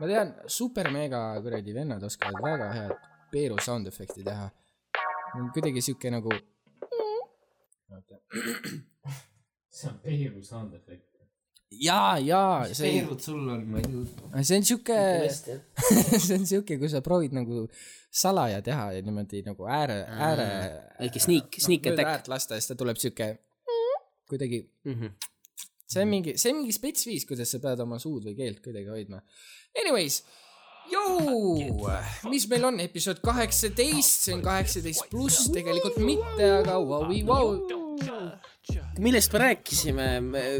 ma tean, super-mega kuradi vennad oskavad väga head Peeru sound efekti teha. kuidagi siuke nagu. see on Peeru sound effect. jaa, jaa, see, Peerud sul on, ma ei kujuta. see on siuke, see on siuke, kui sa proovid nagu salaja teha ja niimoodi nagu ääre, ääre. väike sneak, sneak mööda attack lasta ja siis ta tuleb siuke kuidagi, mm. -hmm. See on mingi, see on mingi spets viis, kuidas sa pead oma suud või keelt kuidagi hoidma. Anyways, jõu, mis meil on, episood kaheksateist, see on kaheksateist pluss, tegelikult mitte, aga vau, vau. millest me rääkisime,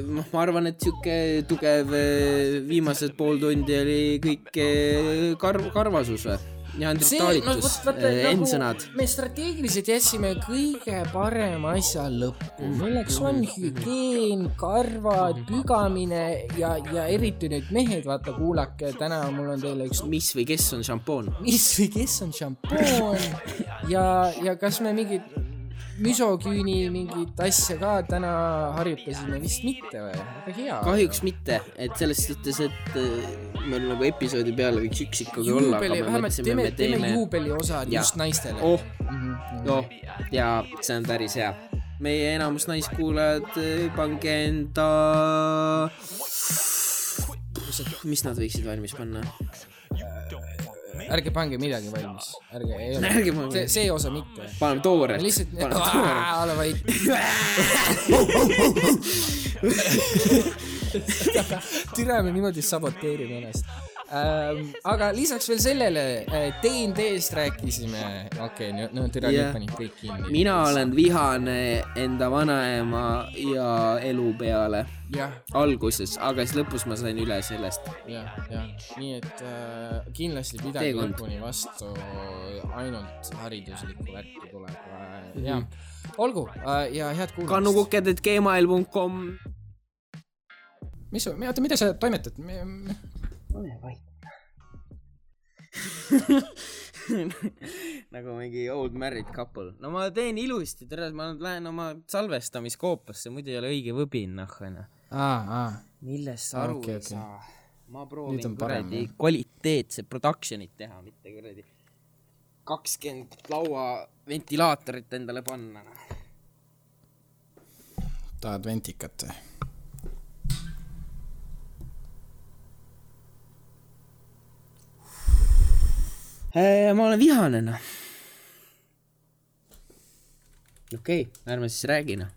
noh, ma arvan, et sihuke tugev eh, viimased pool tundi oli kõik eh, karv, karvasus või? Ja no vot, antritaalitus, vaata endsõnad nagu. me strateegiliselt jätsime kõige parema asja lõppu, milleks on hügieen, karvad, pügamine ja, ja eriti nüüd mehed, vaata, kuulake, täna mul on teile üks mis või kes on šampoon? mis või kes on šampoon? Ja, ja kas me mingit misoküüni mingit asja ka täna harjutasime, vist mitte või? väga hea. kahjuks mitte, et selles suhtes, et eh, meil nagu episoodi peale võiks üks ikkagi olla, vähemalt teeme me, teeme teeme juubeliosad just naistele. oh, oh ja see on päris hea. meie enamus naiskuulajad, pange enda, mis nad võiksid valmis panna? Ärge pange midagi valmis, ärge, Ärge pange. see, see osa mitte. paneme tooret, lihtsalt, ole vait. türa me niimoodi saboteerime ennast ähm,. aga lisaks veel sellele äh, DND-st rääkisime, okei okay,, no, Jah. nüüd panid kõik kinni. mina olen vihane enda vanaema ja elu peale alguses, aga siis lõpus ma sain üle sellest. jah, jah, nii et äh, kindlasti pidage lõpuni vastu, ainult hariduslikku värki tuleb äh,, jah. olgu äh, ja head kuulamist. kannukuked, et gmail.com. mis, oota, mida sa toimetad? Ole vait. nagu mingi old married couple. no ma teen ilusti, tere, ma lähen oma salvestamiskoopasse, muidu ei ole õige võbin, noh, onju. aa, aa, millest sa aru okay, ei okay. saa? ma proovin kuradi kvaliteetse production'it teha, mitte kuradi kakskümmend laua ventilaatorit endale panna. tahad ventikat või? Ma olen vihane, noh. okei okay,, ärme siis räägi, noh.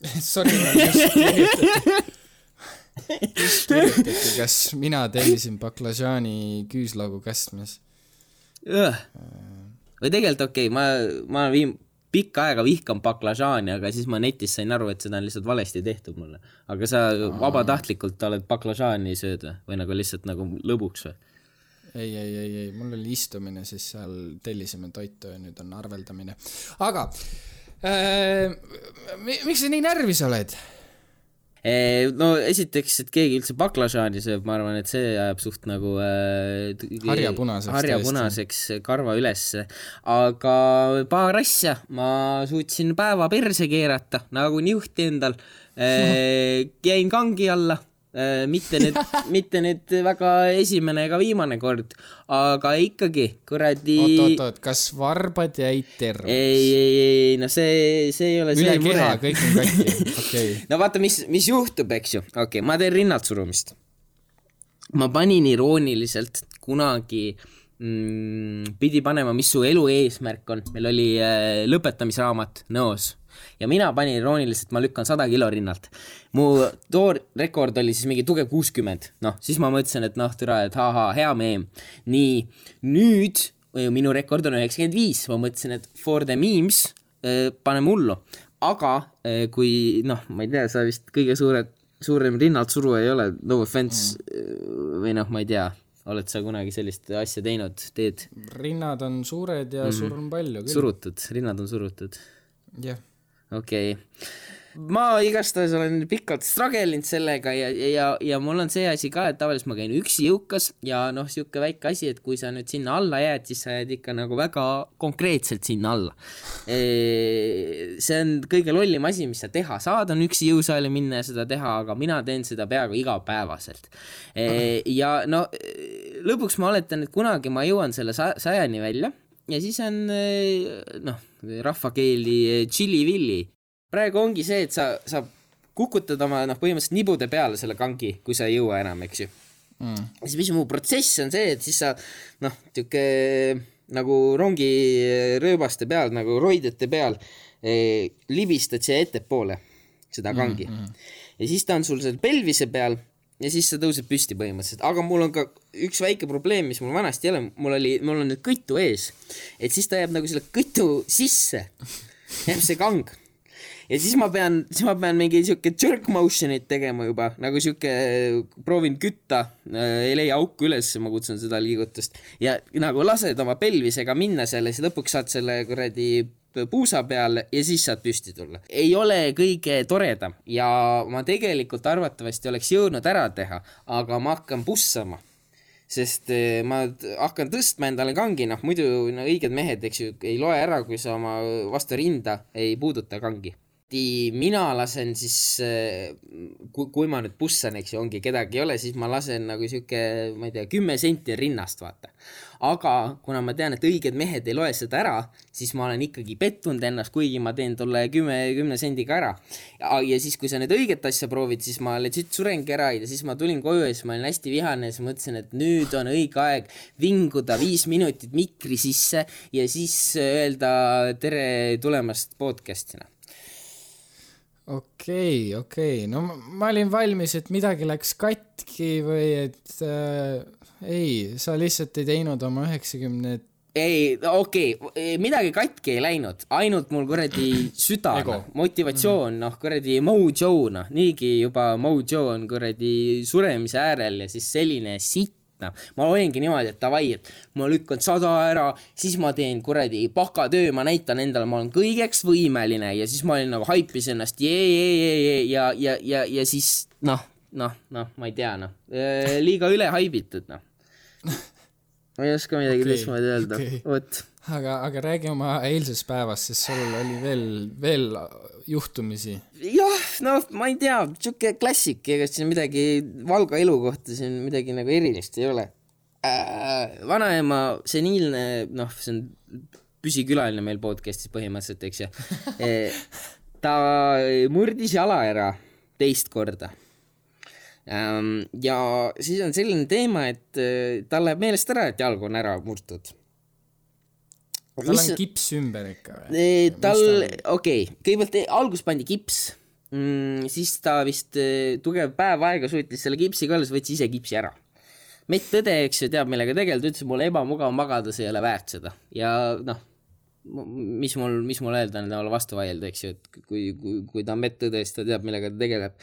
Sorry, ma just kirjutasin. just kirjutati, kas mina tellisin baklažaani küüslaugu kastmes. või tegelikult okei okay,, ma, ma viim-, pikka aega vihkan baklažaani, aga siis ma netis sain aru, et seda on lihtsalt valesti tehtud mulle. aga sa vabatahtlikult oled baklažaani sööd või, või nagu lihtsalt nagu lõbuks või? ei, ei, ei, ei, mul oli istumine, siis seal tellisime toitu ja nüüd on arveldamine. aga äh,, miks sa nii närvis oled? no esiteks, et keegi üldse baklažaani sööb, ma arvan, et see ajab suht nagu äh, Harjapunaseks harjapunaseks karva ülesse. aga paar asja ma suutsin päeva perse keerata nagu niuhti endal äh,. jäin kangi alla mitte nüüd, mitte nüüd väga esimene ega viimane kord, aga ikkagi kuradi oot, oot, oot, kas varbad jäid terveks? ei, ei, ei, no see, see ei ole üle see mure. kõik on katki, okei. no vaata, mis, mis juhtub, eks ju, okei okay,, ma teen rinnalt surumist. ma panin irooniliselt kunagi mm,, pidi panema, mis su elu eesmärk on, meil oli äh, lõpetamisraamat Nõos ja mina panin irooniliselt, ma lükkan sada kilo rinnalt. mu too rekord oli siis mingi tugev kuuskümmend, noh, siis ma mõtlesin, et noh, türa, et ahaa, hea meem. nii, nüüd minu rekord on üheksakümmend viis, ma mõtlesin, et for the memes äh, paneme hullu, aga äh, kui noh, ma ei tea, sa vist kõige suurem, suurem rinnalt suruja ei ole, no offense mm., või noh, ma ei tea, oled sa kunagi sellist asja teinud, teed rinnad on suured ja mm -hmm. surm palju küll. surutud, rinnad on surutud, jah, okei okay. ma igastahes olen pikalt struggle inud sellega ja, ja, ja mul on see asi ka, et tavaliselt ma käin üksi jõukas ja noh, sihuke väike asi, et kui sa nüüd sinna alla jääd, siis sa jääd ikka nagu väga konkreetselt sinna alla. see on kõige lollim asi, mis sa teha saad, on üksi jõusaali minna ja seda teha, aga mina teen seda peaaegu igapäevaselt. ja no lõpuks ma oletan, et kunagi ma jõuan selle sajani välja ja siis on noh, rahvakeeli tšilli-villi praegu ongi see, et sa, sa kukutad oma noh, põhimõtteliselt nibude peale selle kangi, kui sa ei jõua enam, eks ju mm.. siis mis mu protsess on see, et siis sa noh, sihuke nagu rongirööbaste peal nagu roidete peal eh, libistad siia ettepoole seda kangi mm. -hmm. ja siis ta on sul seal pelvise peal ja siis sa tõused püsti põhimõtteliselt, aga mul on ka üks väike probleem, mis mul vanasti ei ole, mul oli, mul on nüüd kõtu ees, et siis ta jääb nagu selle kõtu sisse, jääb see kang. Ja siis ma pean, siis ma pean mingi siuke jerk motion'it tegema juba, nagu siuke, proovin kütta äh,, ei leia auku üles, ma kutsun seda liigutust. ja nagu lased oma pelvisega minna seal ja siis lõpuks saad selle kuradi puusa peal ja siis saad püsti tulla. ei ole kõige toredam ja ma tegelikult arvatavasti oleks jõudnud ära teha, aga ma hakkan pussama sest äh, ma hakkan tõstma endale kangi, noh muidu no õiged mehed, eks ju, ei loe ära, kui sa oma vastu rinda ei puuduta kangi mina lasen siis, eh, kui, kui ma nüüd pussan, eks ju, ongi kedagi ei ole, siis ma lasen nagu sihuke, ma ei tea, kümme senti rinnast, vaata. Aga kuna ma tean, et õiged mehed ei loe seda ära, siis ma olen ikkagi pettunud ennast, kuigi ma teen tolle kümme, kümne sendiga ära. ja siis, kui sa nüüd õiget asja proovid, siis ma legit surengi ära ja siis ma tulin koju ja siis ma olin hästi vihane ja siis mõtlesin, et nüüd on õige aeg vinguda viis minutit mikri sisse ja siis öelda tere tulemast podcast'ina okei okay,, okei okay., no ma, olin valmis, et midagi läks katki või et äh, ei, sa lihtsalt ei teinud oma üheksakümne ei, okei okay., midagi katki ei läinud, ainult mul kuradi süda, motivatsioon, noh, kuradi mojo, noh, niigi juba mojo on kuradi suremise äärel ja siis selline sitt noh, ma olingi niimoodi, et davai, et ma lükkan sada ära, siis ma teen kuradi bakatöö, ma näitan endale, ma olen kõigeks võimeline ja siis ma olin nagu haipis ennast jee, jee, jee, jee ja, ja, ja, ja siis noh, noh, noh, ma ei tea, noh, liiga üle haibitud, noh. Ma ei oska midagi okay, teistmoodi öelda okay., vot aga, aga räägi oma eilsest päevast, sest sul oli veel, veel juhtumisi. jah, noh, ma ei tea, sihuke klassik, ega siin midagi Valga elu kohta siin midagi nagu erilist ei ole äh,. vanaema seniilne, noh, see on püsikülaline meil podcast'is põhimõtteliselt, eks ju e, ta murdis jala ära teist korda ja siis on selline teema, et äh, tal läheb meelest ära, et jalg on ära murtud tal mis... on kips ümber ikka või? tal, okei okay., kõigepealt eh, alguses pandi kips mm,, siis ta vist eh, tugev päev aega suutis selle kipsiga olla, siis võttis ise kipsi ära. medõde, eks ju, teab, millega tegeleda, ütles mulle ebamugav magada, see ei ole väärt seda ja noh, mis mul, mis mul öelda on temale vastu vaielda, eks ju, et kui, kui, kui ta on medõde, siis ta teab, millega ta tegeleb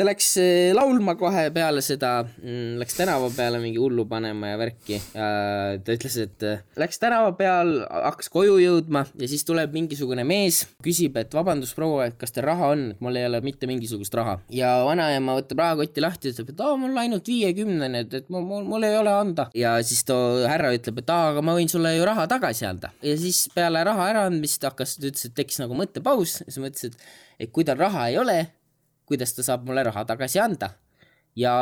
ta läks eh, laulma kohe peale seda, mm, läks tänava peale mingi hullu panema ja värki. ta ütles, et eh, läks tänava peal, hakkas koju jõudma ja siis tuleb mingisugune mees, küsib, et vabandust, proua, et kas teil raha on, et mul ei ole mitte mingisugust raha. ja vanaema võtab rahakotti lahti, ütleb, et aa, mul ainult viiekümnene, et, et mul, mul, mul ei ole anda. ja siis too härra ütleb, et aa, aga ma võin sulle ju raha tagasi anda. ja siis peale raha äraandmist hakkas, ta ütles, et tekkis nagu mõttepaus, siis mõtles, et, et kui tal raha ei ole kuidas ta saab mulle raha tagasi anda. ja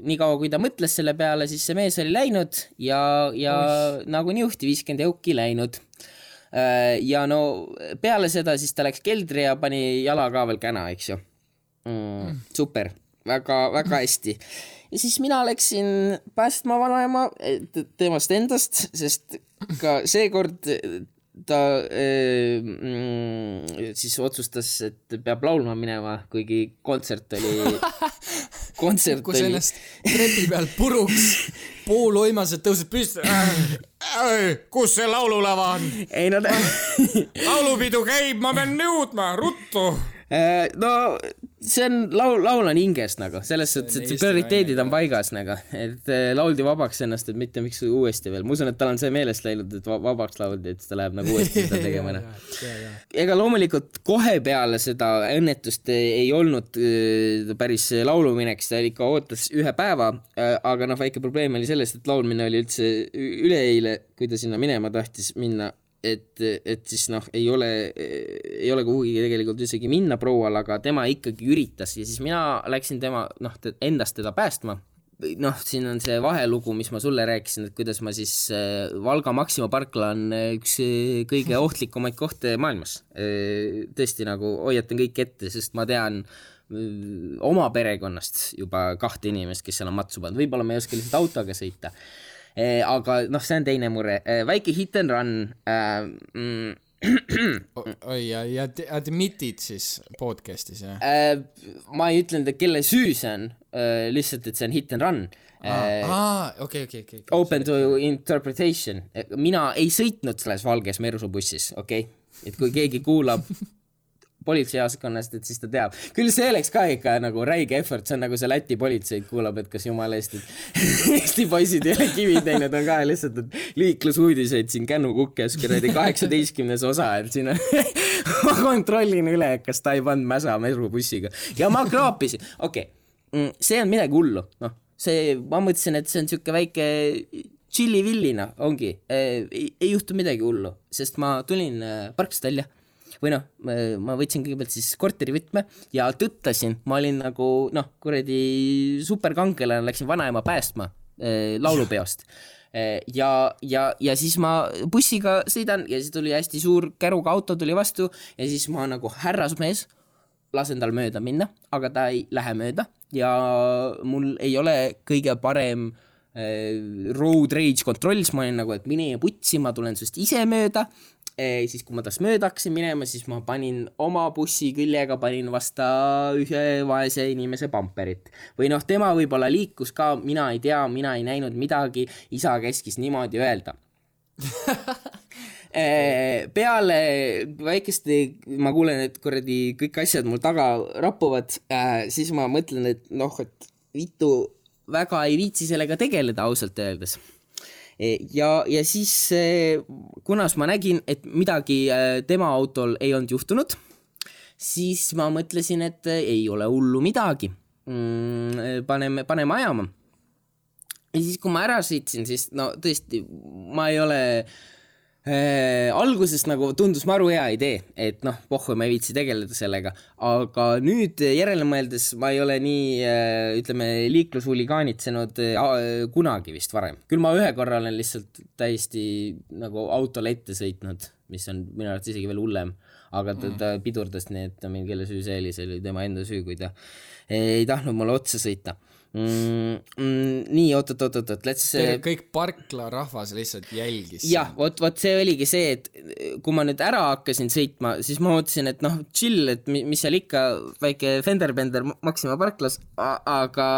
niikaua, kui ta mõtles selle peale, siis see mees oli läinud ja, ja Ois. nagu niuhti viiskümmend euki läinud. Äh, ja no peale seda siis ta läks keldri ja pani jala ka veel käna, eks ju mm,. mm. super, väga, väga hästi ja siis mina läksin päästma vanaema temast endast, sest ka seekord ta äh, siis otsustas, et peab laulma minema, kuigi kontsert oli kontsert oli... ennast trepi peal puruks, pooloimased tõusid püsti. kus see laululava on? ei no ta laulupidu käib, ma pean nõudma, ruttu no see on laul, laul on hinges nagu, selles suhtes, et prioriteedid on paigas nagu, et eh, lauldi vabaks ennast, et mitte miks uuesti veel, ma usun, et tal on see meelest läinud, et va- vabaks lauldi, et siis ta läheb nagu uuesti seda tegema noh. ega loomulikult kohe peale seda õnnetust ei olnud äh, päris lauluminek, ta ikka ootas ühe päeva, aga noh, väike probleem oli selles, et laulmine oli üldse üleeile, kui ta sinna minema tahtis minna, et, et siis noh, ei ole, ei ole kuhugi tegelikult isegi minna proual, aga tema ikkagi üritas ja siis mina läksin tema noh, endast teda päästma noh, siin on see vahelugu, mis ma sulle rääkisin, et kuidas ma siis äh, Valga Maxima parkla on äh, üks äh, kõige ohtlikumaid kohti maailmas. tõesti nagu hoiatan kõik ette, sest ma tean oma perekonnast juba kahte inimest, kes seal on matsu pannud, võib-olla ma ei oska lihtsalt autoga sõita. Aga noh, see on teine mure, väike hit and run äh,. Mm, oi, ja, ja admit'id siis podcast'is jah? äh, ma ei ütlenud, et kelle süü see on äh,, lihtsalt, et see on hit and run aa, okei, okei, okei. Open to interpretation, mina ei sõitnud selles valges mersubussis, okei okay?, et kui keegi kuulab politseijaoskonnast, et siis ta teab. küll see oleks ka ikka nagu räige effort, see on nagu see Läti politsei kuulab, et kas jumala eest, et Eesti poisid ei ole kivi teinud, on ka lihtsalt, et liiklusuudiseid siin kännukukes kuradi kaheksateistkümnes osa, et siin on ma kontrollin üle, kas ta ei pannud mäsa merubussiga ja ma kraapisin, okei okay., see on midagi hullu, noh, see, ma mõtlesin, et see on siuke väike tšilli-villina ongi, ei, ei juhtu midagi hullu, sest ma tulin äh, parkist välja või noh, ma võtsin kõigepealt siis korterivõtme ja tõttasin, ma olin nagu noh, kuradi superkangelane, läksin vanaema päästma äh, laulupeost. Äh, ja, ja, ja siis ma bussiga sõidan ja siis tuli hästi suur käruga auto tuli vastu ja siis ma nagu härrasmees lasen tal mööda minna, aga ta ei lähe mööda ja mul ei ole kõige parem äh, road rage kontroll, siis ma olin nagu, et mine putsi, ma tulen sinust ise mööda. siis, kui ma tast mööda hakkasin minema, siis ma panin oma bussi küljega, panin vasta ühe vaese inimese pamperit. või noh, tema võib-olla liikus ka, mina ei tea, mina ei näinud midagi, isa käskis niimoodi öelda Eh, peale väikest, ma kuulen, et kuradi kõik asjad mul taga rapuvad äh,, siis ma mõtlen, et noh, et vitu väga ei viitsi sellega tegeleda ausalt öeldes. ja, ja siis eh, kunas ma nägin, et midagi eh, tema autol ei olnud juhtunud, siis ma mõtlesin, et eh, ei ole hullu midagi mm,. paneme, paneme ajama. ja siis, kui ma ära sõitsin, siis no tõesti, ma ei ole äh, alguses nagu tundus maru hea idee, et noh, pohhu, ma ei viitsi tegeleda sellega, aga nüüd järele mõeldes ma ei ole nii äh, ütleme, liiklushuligaanitsenud äh, kunagi vist varem. küll ma ühe korra olen lihtsalt täiesti nagu autole ette sõitnud, mis on minu arvates isegi veel hullem, aga ta, ta pidurdas, nii et mingi kelle süü see oli, see oli tema enda süü, kui ta ei tahtnud mulle otsa sõita mm,. Mm, nii, oot-oot-oot-oot, let's kõik parklarahvas lihtsalt jälgis. jah, vot, vot see oligi see, et kui ma nüüd ära hakkasin sõitma, siis ma mõtlesin, et noh, chill, et mi- mis seal ikka, väike fender-bender Maxima parklas, aga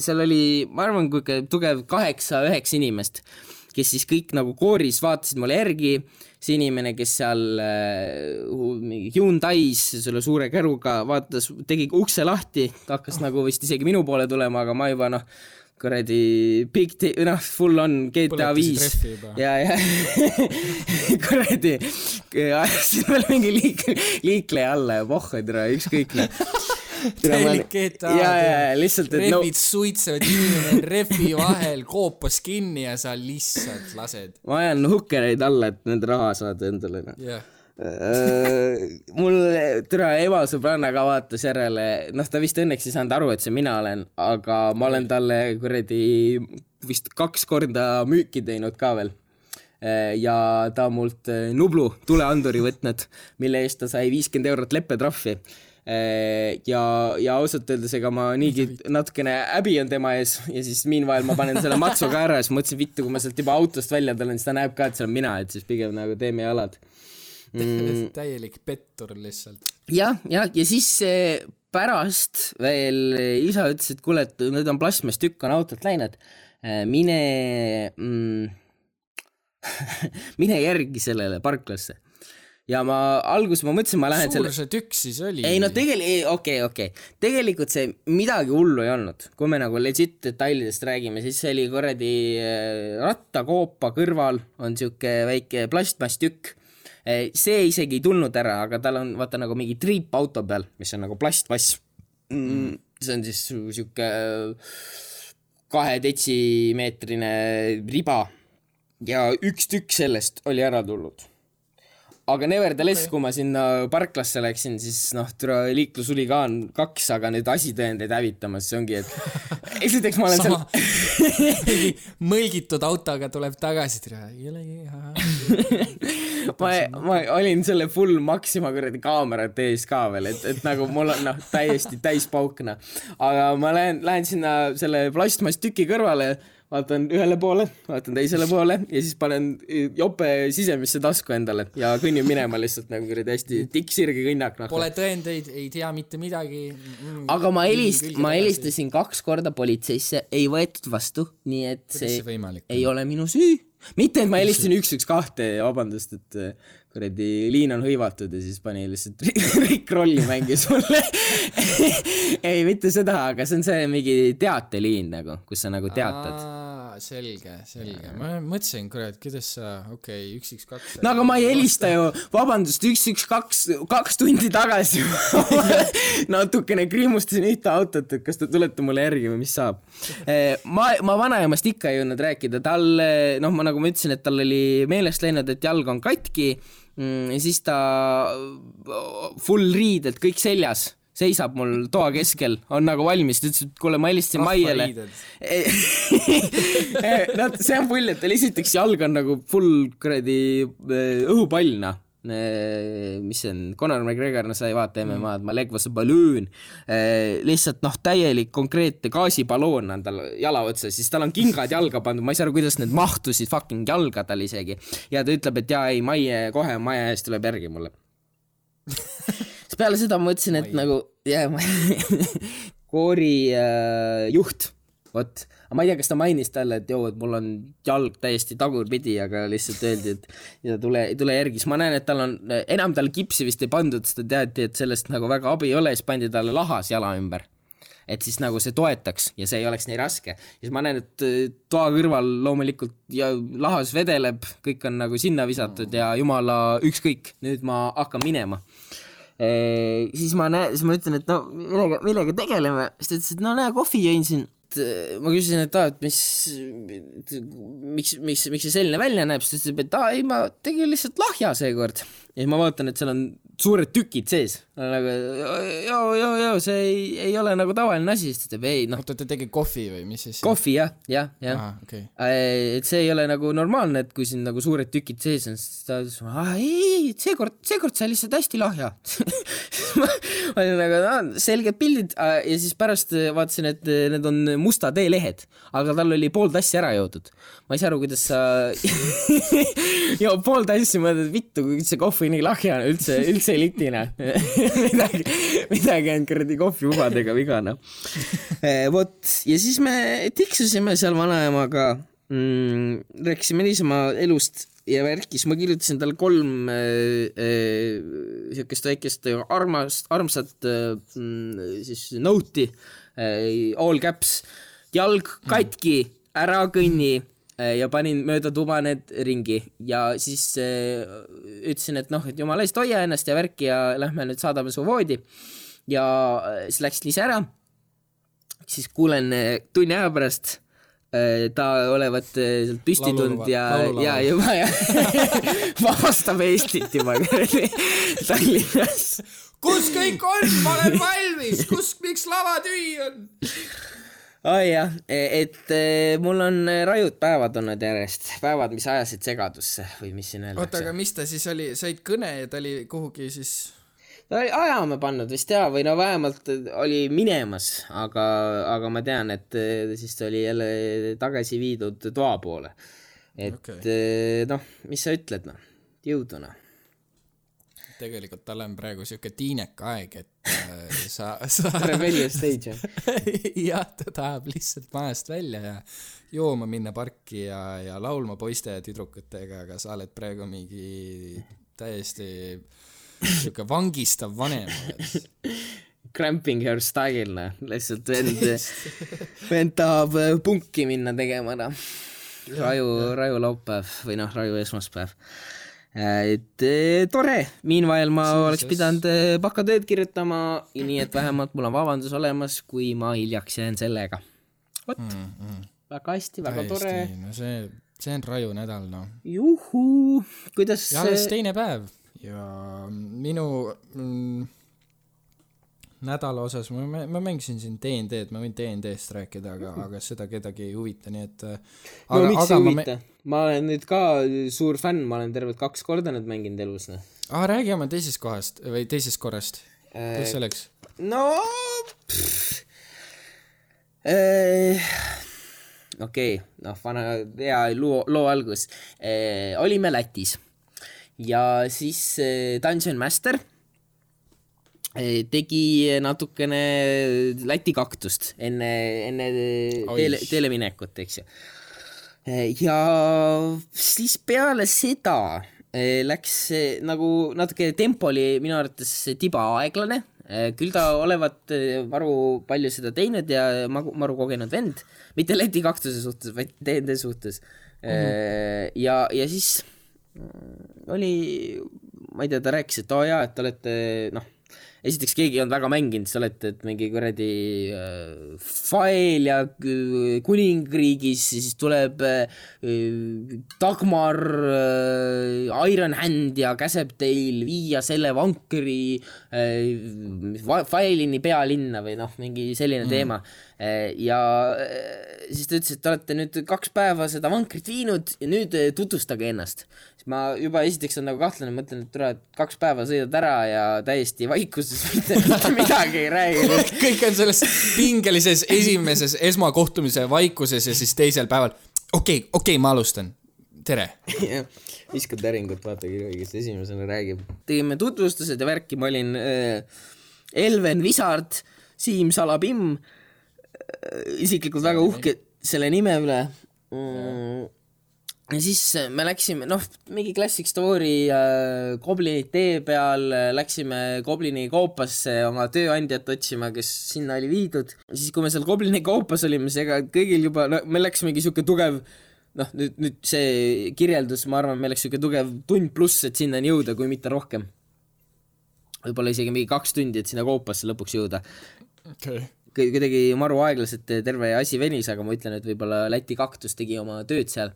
seal oli, ma arvan, kui tugev kaheksa-üheksa inimest, kes siis kõik nagu kooris vaatasid mulle järgi, see inimene, kes seal äh, mingi Hyundai's selle suure käruga vaatas, tegi ukse lahti, hakkas nagu vist isegi minu poole tulema, aga ma juba noh, kuradi big t-, noh, full on GTA viis. ja, ja. Kuradi, ajasin veel mingi liik-, liikleja alla ja pohhu, tere, ükskõik noh. Täielik GTA. ja, ja, lihtsalt, et no rehvid suitsevad, inimene on rehvi vahel koopas kinni ja sa lihtsalt lased. ma ajan hukkereid alla, et nende raha saada endale noh. jah, mul tere ema sõbranna ka vaatas järele, noh, ta vist õnneks ei saanud aru, et see mina olen, aga ma olen talle kuradi vist kaks korda müüki teinud ka veel. ja ta on mult eh, Nublu tuleanduri võtnud, mille eest ta sai viiskümmend eurot leppetrahvi. ja, ja ausalt öeldes, ega ma niigi natukene häbi on tema ees ja siis meanwhile ma panen selle matsu ka ära ja siis mõtlesin, vittu, kui ma sealt juba autost välja tulen, siis ta näeb ka, et see olen mina, et siis pigem nagu teeme jalad mm. täielik pettur lihtsalt. jah, ja, ja siis eh, pärast veel eh, isa ütles, et kuule, et nüüd on plastmasstükk on autolt läinud, mine mm, mine järgi sellele parklasse. Ja ma alguses ma mõtlesin, ma lähen suur selle see tükk siis oli? ei no tegelikult, okei, okei, tegelikult see midagi hullu ei olnud, kui me nagu legit detailidest räägime, siis see oli kuradi äh, rattakoopa kõrval on siuke väike plastmasstükk. see isegi ei tulnud ära, aga tal on vaata nagu mingi triip auto peal, mis on nagu plastmass mm,. see on siis su- siuke kahe detsimeetrine riba ja üks tükk sellest oli ära tulnud aga nevertheless okay., kui ma sinna parklasse läksin, siis noh, türa liiklushuligaan kaks, aga nüüd asitõendeid hävitamas, see ongi, et esiteks ma olen sama seal, mõlgitud autoga tuleb tagasi, tere, ei ole hea. ma, ma olin selle full Maxima kuradi kaamerate ees ka veel, et, et nagu mul on noh, täiesti täispauk noh. aga ma lähen, lähen sinna selle plastmasstüki kõrvale, vaatan ühele poole, vaatan teisele poole ja siis panen jope sisemisse tasku endale ja kõnnin minema lihtsalt nagu kuradi hästi tikksirge kõnnak noh. Pole tõendeid, ei tea mitte midagi mm,. aga ma helist-, ma. helistasin kaks korda politseisse, ei võetud vastu, nii et see see võimalik ei ole minu süü. mitte, et ma helistasin üks, üks, kahte, vabandust, et äh, kuradi liin on hõivatud ja siis pani lihtsalt Rick Rolli mängis mulle. ei, mitte seda, aga see on see mingi teateliin nagu, kus sa nagu teatad. selge, selge, ma mõtlesin, kurat, kuidas sa, okei okay,, üks, üks, kaks. no aga ma ei helista ju, vabandust, üks, üks, kaks, kaks tundi tagasi natukene kriimustasin ühte autot, et kas te tulete mulle järgi või mis saab. ma, ma vanaemast ikka ei jõudnud rääkida, tal, noh, ma nagu ma ütlesin, et tal oli meelest läinud, et jalg on katki ja siis ta full riided kõik seljas seisab mul toa keskel, on nagu valmis, ta ütles, et kuule, ma helistasin Maiele. no see on pull, et tal esiteks jalg on nagu full kuradi eh, õhupall, noh. Mis see on, Conor McGregor, no sa ei vaata MM-ad, ma leg was a balloon. lihtsalt noh, täielik konkreetne gaasibaloon on tal jala otsas, siis tal on kingad jalga pandud, ma ei saa aru, kuidas need mahtusid fucking jalga tal isegi. ja ta ütleb, et jaa, ei, Maie kohe maja ees tuleb järgi mulle. siis peale seda ma mõtlesin, et nagu jaa, koori äh, juht, vot, aga ma ei tea, kas ta mainis talle, et joo, et mul on jalg täiesti tagurpidi, aga lihtsalt öeldi, et ja tule, tule järgi, siis ma näen, et tal on, enam tal kipsi vist ei pandud, sest teati, et sellest nagu väga abi ei ole, siis pandi talle lahas jala ümber et siis nagu see toetaks ja see ei oleks nii raske. siis ma näen, et äh, toa kõrval loomulikult ja lahas vedeleb, kõik on nagu sinna visatud ja jumala ükskõik, nüüd ma hakkan minema. siis ma näen, siis ma ütlen, et no millega, millega tegeleme, siis ta ütles, et no näe, kohvi jõin siin. Ma küsisin, et aa, et mis, miks, miks, miks see selline välja näeb, siis ta ütleb, et aa ei, ma tegin lihtsalt lahja seekord. ja ma vaatan, et seal on suured tükid sees. nagu joo, joo, joo, see ei, ei ole nagu tavaline asi, siis ta ütleb ei noh, oota, ta tegi kohvi või mis siis? kohvi jah, jah, jah. aa, okei. et see ei ole nagu normaalne, et kui siin nagu suured tükid sees on, siis ta ütles, ei, ei, seekord, seekord sai lihtsalt hästi lahja. ma olin nagu, selged pildid ja siis pärast vaatasin, et need on musta tee lehed, aga tal oli pool tassi ära joodud. ma ei saa aru, kuidas sa joo pool tassi, mõtled, et vittu, kui see kohvi nii lahja on, üldse, üldse ei litine. midagi, midagi on kuradi kohviubadega viga, noh. vot, ja siis me tiksusime seal vanaemaga mm,, rääkisime niisama elust ja värkis, ma kirjutasin talle kolm siukest äh, äh, väikest armast, armsat äh, siis note'i äh,, all caps, jalg katki, ära kõnni ja panin mööda tuba need ringi ja siis äh, ütlesin, et noh, et jumala eest hoia ennast ja värki ja lähme nüüd saadame su voodi. ja äh, siis läksin ise ära, siis kuulen äh, tunni aja pärast äh, ta olevat äh, sealt püsti tulnud ja, ja juba ja vabastab Eestit juba Tallinnas. kus kõik on, ma olen valmis, kus, miks lavatühi on? Oi jah, et eh, mul on eh, rajud päevad olnud järjest, päevad, mis ajasid segadusse või mis siin oota, aga öeldakse. mis ta siis oli, said kõne ja ta oli kuhugi siis, ta oli ajama pannud vist jaa, või no vähemalt oli minemas, aga, aga ma tean, et siis ta oli jälle tagasi viidud toa poole. et okay. noh, mis sa ütled noh, jõudu noh. Tegelikult tal on praegu siuke tiineka aeg, et äh, sa, sa Rebellion stage jah. ta tahab lihtsalt majast välja ja jooma minna parki ja, ja laulma poiste ja tüdrukutega, aga sa oled praegu mingi täiesti siuke vangistav vanem oled. Cramping her style, noh, lihtsalt vend, vend tahab äh, punki minna tegema, noh. raju, raju laupäev või noh, raju esmaspäev. Et eh, tore, meanwhile ma oleks Jesus. pidanud bakatööd kirjutama, nii et vähemalt mul on vabandus olemas, kui ma hiljaks jään sellega. vot mm,, mm. väga hästi, väga tore. no see, see on raju nädal noh. juhuu, kuidas ja alles teine päev ja minu mm, nädala osas ma, ma mängisin siin DnD-d, ma võin DnD-st rääkida, aga, aga seda kedagi ei huvita, nii et äh, no miks ei ma huvita? ma olen nüüd ka suur fänn, ma olen tervelt kaks korda nüüd mänginud elus, noh. aa, räägi oma teisest kohast või teisest korrast. kuidas see läks? no Eh, okei, noh, vana hea loo, loo algus. olime Lätis ja siis eh, Dungeon Master tegi natukene Läti kaktust enne, enne teele, teele minekut, eks ju. ja siis peale seda eh, läks eh, nagu natuke tempo oli minu arvates tiba aeglane, küll ta olevat eh, maru palju seda teinud ja maru, kogenud vend, mitte Läti kaktuse suhtes, vaid DND suhtes mm. -hmm. ja, ja siis mm, oli, ma ei tea, ta rääkis, et oo jaa, et te olete noh, esiteks keegi ei olnud väga mänginud, sa oled, et mingi kuradi äh, fail ja k- kuningriigis, siis tuleb äh, Dagmar äh, Iron Hand ja käseb teil viia selle vankri äh, failini pealinna või noh, mingi selline mm. teema äh,. ja äh, siis ta ütles, et te olete nüüd kaks päeva seda vankrit viinud ja nüüd äh, tutvustage ennast siis ma juba esiteks on nagu kahtlane, mõtlen, et tule, et kaks päeva sõidad ära ja täiesti vaikuses mitte, mitte midagi ei räägi. kõik on selles pingelises esimeses esmakohtumise vaikuses ja siis teisel päeval okei okay,, okei okay,, ma alustan. tere. viskad täringut, vaata, kes esimesena räägib. tegime tutvustused ja värki, ma olin äh, Elven Visard, Siim Salapim äh,, isiklikult väga uhke selle nime üle mm,. Ja siis äh, me läksime, noh, mingi classic story äh, Goblini tee peal äh, läksime Goblini koopasse oma tööandjat otsima, kes sinna oli viidud. siis, kui me seal Goblini koopas olime, siis ega kõigil juba, no meil läks mingi sihuke tugev noh, nüüd, nüüd see kirjeldus, ma arvan, meil läks sihuke tugev tund pluss, et sinnani jõuda, kui mitte rohkem. võib-olla isegi mingi kaks tundi, et sinna koopasse lõpuks jõuda. okei. kuidagi maru aeglaselt terve asi venis, aga ma ütlen, et võib-olla Läti kaktus tegi oma tööd seal.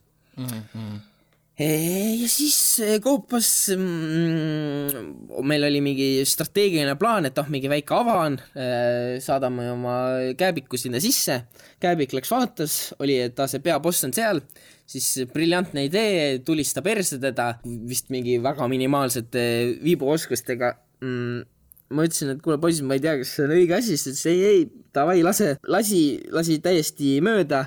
Ja siis eh, koopas mm,, meil oli mingi strateegiline plaan, et ah, mingi väike avan, saadame oma kääbiku sinna sisse, kääbik läks vaatas, oli, et aa, see peaboss on seal, siis briljantne idee, tulista perse teda, vist mingi väga minimaalsete viibuoskustega. Mm,. ma ütlesin, et kuule poisid, ma ei tea, kas see on õige asi, siis ta ütles ei, ei, davai, lase, lasi, lasi täiesti mööda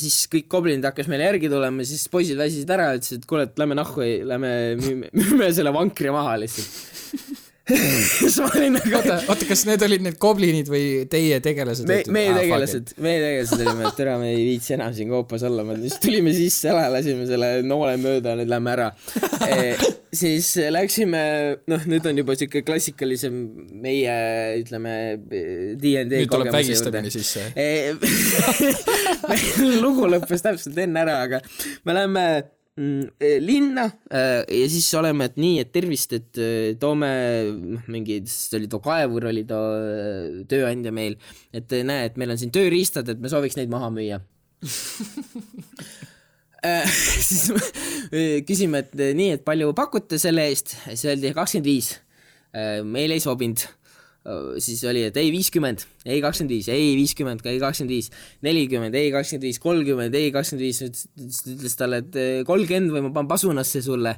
siis kõik goblinid hakkas meile järgi tulema, siis poisid väsisid ära, ütlesid, et kuule, et lähme nahku, lähme müüme, müüme selle vankri maha lihtsalt. siis ma olin nagu, oota, oota, kas need olid need goblinid või teie tegelased? me, meie tegelased, meie tegelased olime, et täna me ei viitsi enam siin koopas olla, me siis tulime sisse ära, lasime selle noole mööda, nüüd lähme ära e,. siis läksime, noh, nüüd on juba siuke klassikalisem meie, ütleme, DnD nüüd tuleb vägistamine sisse. lugu lõppes täpselt enne ära, aga me läheme linna äh, ja siis oleme, et nii, et tervist, et äh, toome noh, mingi, see oli too kaevur, oli too tööandja meil, et näe, et meil on siin tööriistad, et me sooviks neid maha müüa siis me küsime, et nii, et palju pakute selle eest, siis öeldi kakskümmend viis. meil ei sobinud. Siis oli, et ei viiskümmend, ei kakskümmend viis, ei viiskümmend, ei kakskümmend viis, nelikümmend, ei kakskümmend viis, kolmkümmend, ei kakskümmend viis, siis ütles talle, et eh, kolmkümmend või ma panen pasunasse sulle.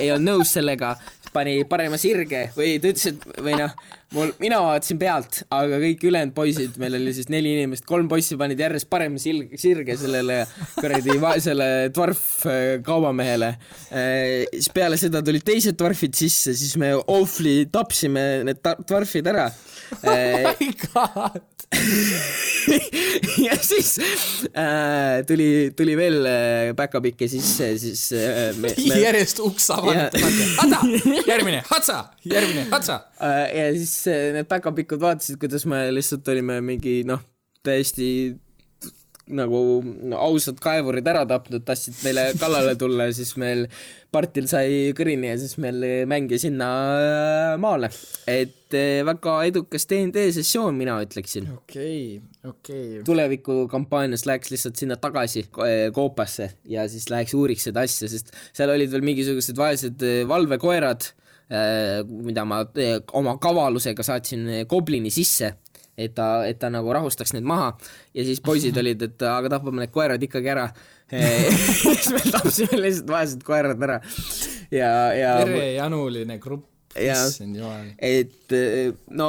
ei olnud nõus sellega, pani parema sirge või ta ütles, et või noh, mul, mina vaatasin pealt, aga kõik ülejäänud poisid, meil oli siis neli inimest, kolm poissi panid järjest parema sirge, sirge sellele kuradi vaesele dvarf äh, kaubamehele. siis peale seda tulid teised dvarfid sisse, siis me ohvli tapsime need dvarfid ära. god. ja siis äh, tuli, tuli veel äh, päkapikk ja sisse, siis äh, me, me, järjest uks avanetamata. Hata, järgmine, Hatsa, järgmine, Hatsa. äh, ja siis äh, need päkapikud vaatasid, kuidas me lihtsalt olime mingi noh, täiesti nagu no, ausad kaevurid ära tapnud, tahtsid meile kallale tulla, siis meil partil sai kõrini ja siis meil mängi sinna äh, maale. et äh, väga edukas DnD sessioon, mina ütleksin. okei, okei. tulevikukampaanias läheks lihtsalt sinna tagasi eh, koopasse ja siis läheks uuriks seda asja, sest seal olid veel mingisugused vaesed valvekoerad, mida ma eh, oma kavalusega saatsin eh, goblini sisse, et ta, et ta nagu rahustaks need maha ja siis poisid olid, et aga tapame need koerad ikkagi ära. siis me tapsime lihtsalt vaesed koerad ära ja, ja verejanuline grupp. Issand jumal. et eh, no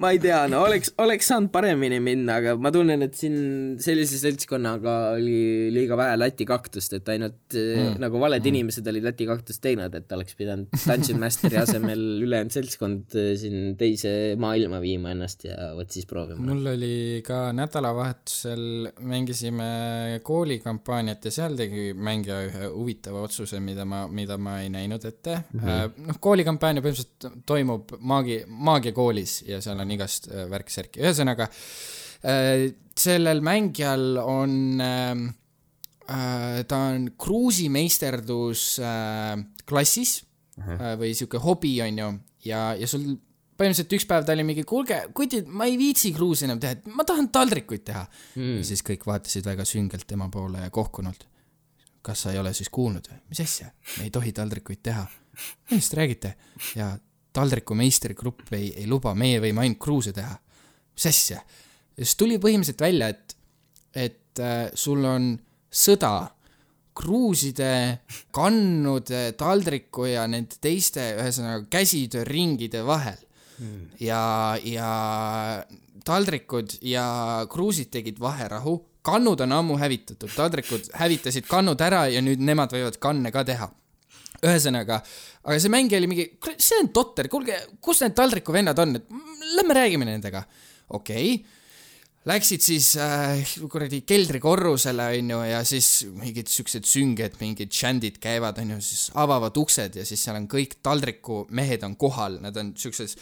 ma ei tea, no oleks, oleks saanud paremini minna, aga ma tunnen, et siin sellise seltskonnaga oli liiga vähe latikaktust, et ainult mm. nagu valed mm. inimesed olid latikaktust teinud, et oleks pidanud Dungeon Masteri asemel ülejäänud seltskond eh, siin teise maailma viima ennast ja vot siis proovima. mul oli ka nädalavahetusel, mängisime koolikampaaniat ja seal tegi mängija ühe huvitava otsuse, mida ma, mida ma ei näinud ette mm. -hmm. noh, koolikampaania põhimõtteliselt toimub maagi, maagiakoolis ja seal on igast äh, värk-särki, ühesõnaga äh, sellel mängijal on äh,, äh, ta on kruusimeisterdus klassis äh, või sihuke hobi, onju, ja, ja sul põhimõtteliselt üks päev ta oli mingi, kuulge, kutid, ma ei viitsi kruusi enam teha, et ma tahan taldrikuid teha mm.. ja siis kõik vaatasid väga süngelt tema poole ja kohkunult. kas sa ei ole siis kuulnud või? mis asja? me ei tohi taldrikuid teha. millest te räägite? ja taldriku meistrigrupp ei, ei luba, meie võime ainult kruuse teha. mis asja? ja siis tuli põhimõtteliselt välja, et, et äh, sul on sõda kruuside, kannude, taldriku ja nende teiste, ühesõnaga käsitööringide vahel mm.. ja, ja taldrikud ja kruusid tegid vaherahu, kannud on ammu hävitatud, taldrikud hävitasid kannud ära ja nüüd nemad võivad kanne ka teha. ühesõnaga, aga see mängija oli mingi, see on totter, kuulge, kus need taldriku vennad on, et lähme räägime nendega. okei okay Läksid siis äh, kuradi keldrikorrusele onju ja siis mingid siuksed sünged, mingid džändid käivad onju, siis avavad uksed ja siis seal on kõik taldriku mehed on kohal, nad on siukses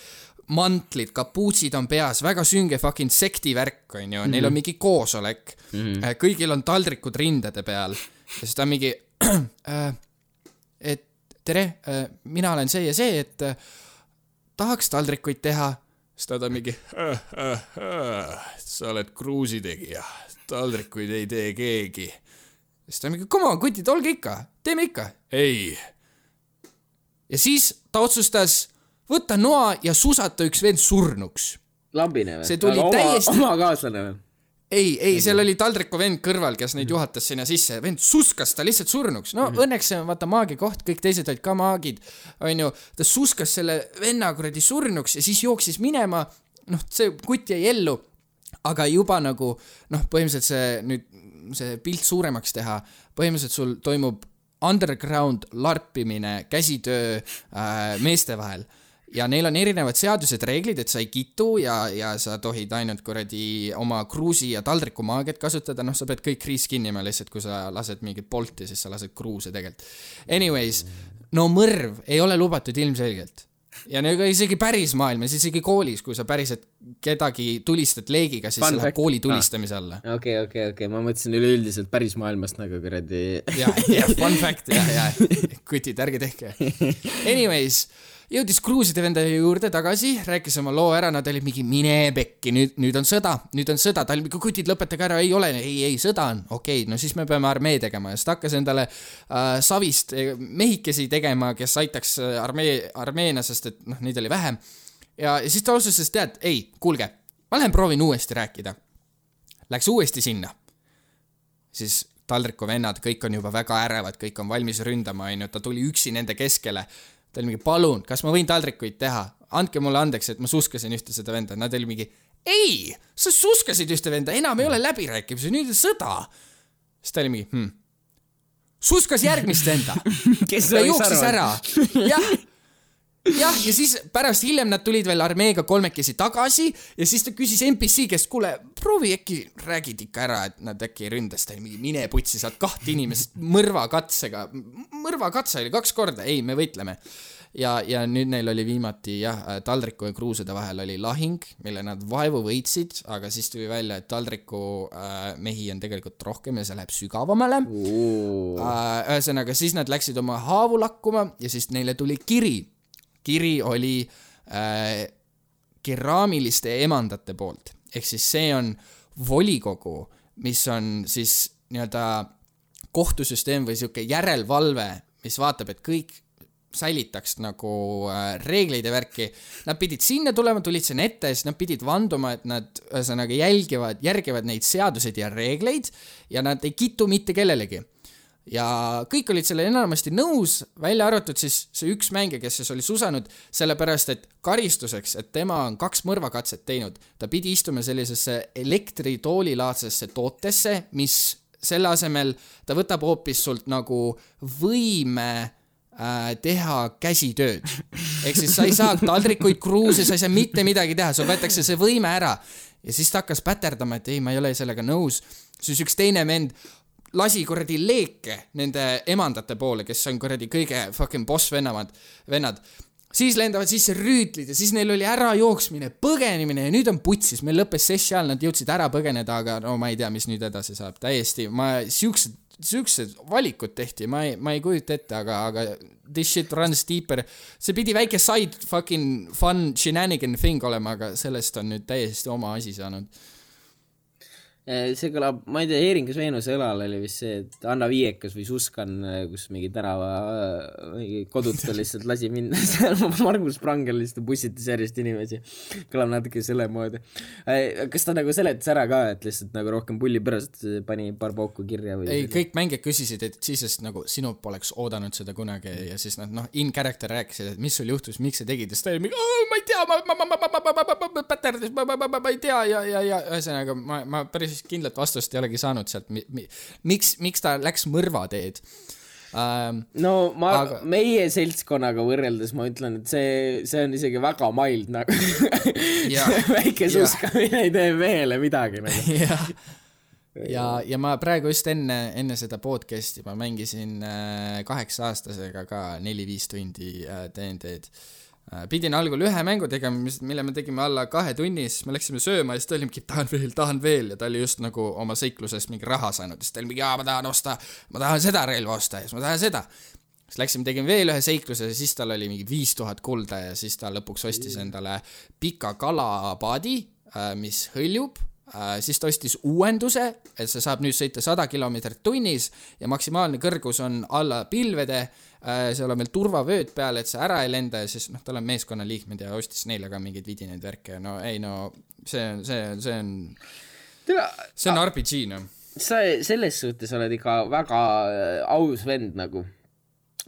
mantlid, kapuutsid on peas, väga sünge fucking sekti värk onju mm, -hmm. neil on mingi koosolek mm, -hmm. kõigil on taldrikud rindade peal ja siis ta on mingi äh,, et tere, mina olen see ja see, et äh, tahaks taldrikuid teha siis ta on mingi äh,, äh, äh, sa oled kruusitegija, taldrikuid ei tee keegi. siis ta on mingi, come on, kutid, olge ikka, teeme ikka. ei. ja siis ta otsustas võtta noa ja susata üks vend surnuks. lambine või? See tuli oma, täiesti- oma kaaslane või? ei, ei, seal oli taldriku vend kõrval, kes neid juhatas sinna sisse, vend suskas ta lihtsalt surnuks, no õnneks see on vaata maagi koht, kõik teised olid ka maagid, onju. ta suskas selle venna kuradi surnuks ja siis jooksis minema, noh, see kutt jäi ellu, aga juba nagu noh, põhimõtteliselt see nüüd, see pilt suuremaks teha, põhimõtteliselt sul toimub underground larpimine käsitöö äh, meeste vahel ja neil on erinevad seadused, reeglid, et sa ei kitu ja, ja sa tohid ainult kuradi oma kruusi ja taldriku maagiat kasutada, noh, sa pead kõik kriis kinni ma lihtsalt, kui sa lased mingit bolti, siis sa lased kruuse tegelikult. Anyways, no mõrv ei ole lubatud ilmselgelt. ja no ega isegi päris maailmas, isegi koolis, kui sa päriselt kedagi tulistad leegiga, siis Fun see läheb kooli tulistamise alla. okei, okei, okei, ma mõtlesin üleüldiselt päris maailmast nagu kuradi. ja, ja fun fact, ja, ja kutid, ärge tehke. Anyways, jõudis kruuside venda juurde tagasi, rääkis oma loo ära, nad olid mingi mine pekki, nüüd, nüüd on sõda, nüüd on sõda, ta oli mingi kutid, lõpetage ära, ei ole, ei, ei sõda on, okei okay,, no siis me peame armee tegema ja siis ta hakkas endale äh, savist eh, mehikesi tegema, kes aitaks äh, armee, armeena, sest et noh, neid oli vähem. ja, ja siis ta otsustas, tead, ei, kuulge, ma lähen proovin uuesti rääkida. Läks uuesti sinna siis taldriku vennad, kõik on juba väga ärevad, kõik on valmis ründama, onju, ta tuli üksi nende keskele. Ta oli mingi, palun, kas ma võin taldrikuid teha, andke mulle andeks, et ma suskasin ühte seda venda, nad olid mingi, ei, sa suskasid ühte venda, enam ei ole läbirääkimisi, nüüd on sõda. siis ta oli mingi hm., suskas järgmist venda ja jooksis ära, jah. jah, ja siis pärast hiljem nad tulid veel armeega kolmekesi tagasi ja siis ta küsis NPC käest, kuule, proovi äkki räägid ikka ära, et nad äkki ei ründa, siis ta oli mingi mine putsi, saad kahte inimest mõrvakatsega, mõrvakatse oli kaks korda, ei, me võitleme ja, ja nüüd neil oli viimati jah, taldriku ja kruusade vahel oli lahing, mille nad vaevu võitsid, aga siis tuli välja, et taldriku äh, mehi on tegelikult rohkem ja see läheb sügavamale äh,. ühesõnaga, siis nad läksid oma haavu lakkuma ja siis neile tuli kiri. Kiri oli äh, keraamiliste emandate poolt, ehk siis see on volikogu, mis on siis nii-öelda kohtusüsteem või sihuke järelevalve, mis vaatab, et kõik säilitaks nagu äh, reegleid ja värki. Nad pidid sinna tulema, tulid sinna ette ja siis nad pidid vanduma, et nad ühesõnaga jälgivad, järgivad neid seaduseid ja reegleid ja nad ei kitu mitte kellelegi. Ja kõik olid selle enamasti nõus, välja arvatud siis see üks mängija, kes siis oli susanud, sellepärast et karistuseks, et tema on kaks mõrvakatset teinud, ta pidi istuma sellisesse elektritoolilaadsesse tootesse, mis selle asemel, ta võtab hoopis sult nagu võime äh, teha käsitööd. ehk siis sa ei saa taldrikuid, kruuse, sa ei saa mitte midagi teha, sul võetakse see võime ära. ja siis ta hakkas päterdama, et ei, ma ei ole sellega nõus. siis üks teine vend lasi kuradi leeke nende emandate poole, kes on kuradi kõige fucking boss vennamad, vennad. siis lendavad sisse rüütlid ja siis neil oli ärajooksmine, põgenemine ja nüüd on putsis, meil lõppes sess seal, nad jõudsid ära põgeneda, aga no ma ei tea, mis nüüd edasi saab, täiesti, ma siuksed siuksed valikud tehti, ma ei, ma ei kujuta ette, aga, aga this shit runs deeper. see pidi väike side fucking fun shenanigan thing olema, aga sellest on nüüd täiesti oma asi saanud. See kõlab, ma ei tea, Eeringas Veenuse õlal oli vist see, et Anna Viiekas või Suskan, kus mingi tänava mingi koduta lihtsalt lasi minna seal Margus Prangel lihtsalt pussitas järjest inimesi. kõlab natuke selle moodi. kas ta nagu seletas ära ka, et lihtsalt nagu rohkem pulli pärast pani paar pauku kirja või? ei, kõik mängijad küsisid, et siis, sest nagu sinu poleks oodanud seda kunagi ja siis nad noh, in character rääkisid, et mis sul juhtus, miks sa tegid ja siis ta oli mingi, ma ei tea, ma, ma, ma, ma, ma, ma, ma, ma, ma päterdis, ma, ma, ma, ma, ma ei tea ja, ja, ja ühesõnaga ma, ma päris kindlat vastust ei olegi saanud sealt mi,, mi, miks, miks ta läks mõrvateed ähm,. no ma Aga- meie seltskonnaga võrreldes ma ütlen, et see, see on isegi väga mild nagu väike suskamine ei tee meele midagi nagu. jah, ja, ja ma praegu just enne, enne seda podcast'i ma mängisin äh, kaheksa-aastasega ka neli-viis tundi DnD-d äh,. Pidin algul ühe mängu tegema, mis, mille me tegime alla kahe tunni, siis me läksime sööma ja siis ta oli mingi tahan veel, tahan veel. Ja ta oli just nagu oma seiklusest mingi raha saanud, siis ta oli mingi jaa, ma tahan osta, ma tahan seda relva osta ja siis ma tahan seda. Siis läksime, tegime veel ühe seikluse ja siis tal oli mingi viis tuhat kulda ja siis ta lõpuks ostis endale pika kalapaadi, mis hõljub. Siis ta ostis uuenduse, et see saab nüüd sõita sada kilomeetrit tunnis ja maksimaalne kõrgus on alla pilvede. seal on veel turvavööd peal, et see ära ei lenda ja siis noh, tal on meeskonnaliikmed ja ostis neile ka mingeid vidinaid värke, no ei no see on, see on, see on, see on RPG noh. sa selles suhtes oled ikka väga äh, aus vend nagu.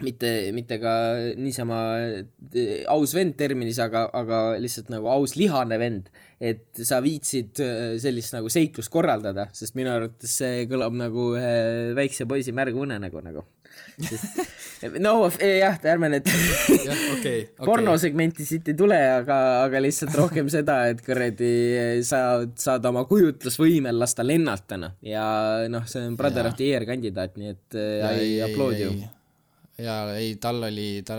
mitte, mitte ka niisama äh, aus vend terminis, aga, aga lihtsalt nagu aus lihane vend. Et sa viitsid äh, sellist nagu seiklust korraldada, sest minu arvates see kõlab nagu ühe väikse poisi märg unenägu nagu. no jah, ärme nüüd jah, okei, okei. pornosegmenti siit ei tule, aga, aga lihtsalt rohkem seda, et kuradi sa saad oma kujutlusvõimel lasta lennata, noh. ja noh, see on Brother Jaa. of the Year kandidaat, nii et äh, I applaud you. Ja ei, tal oli, ta,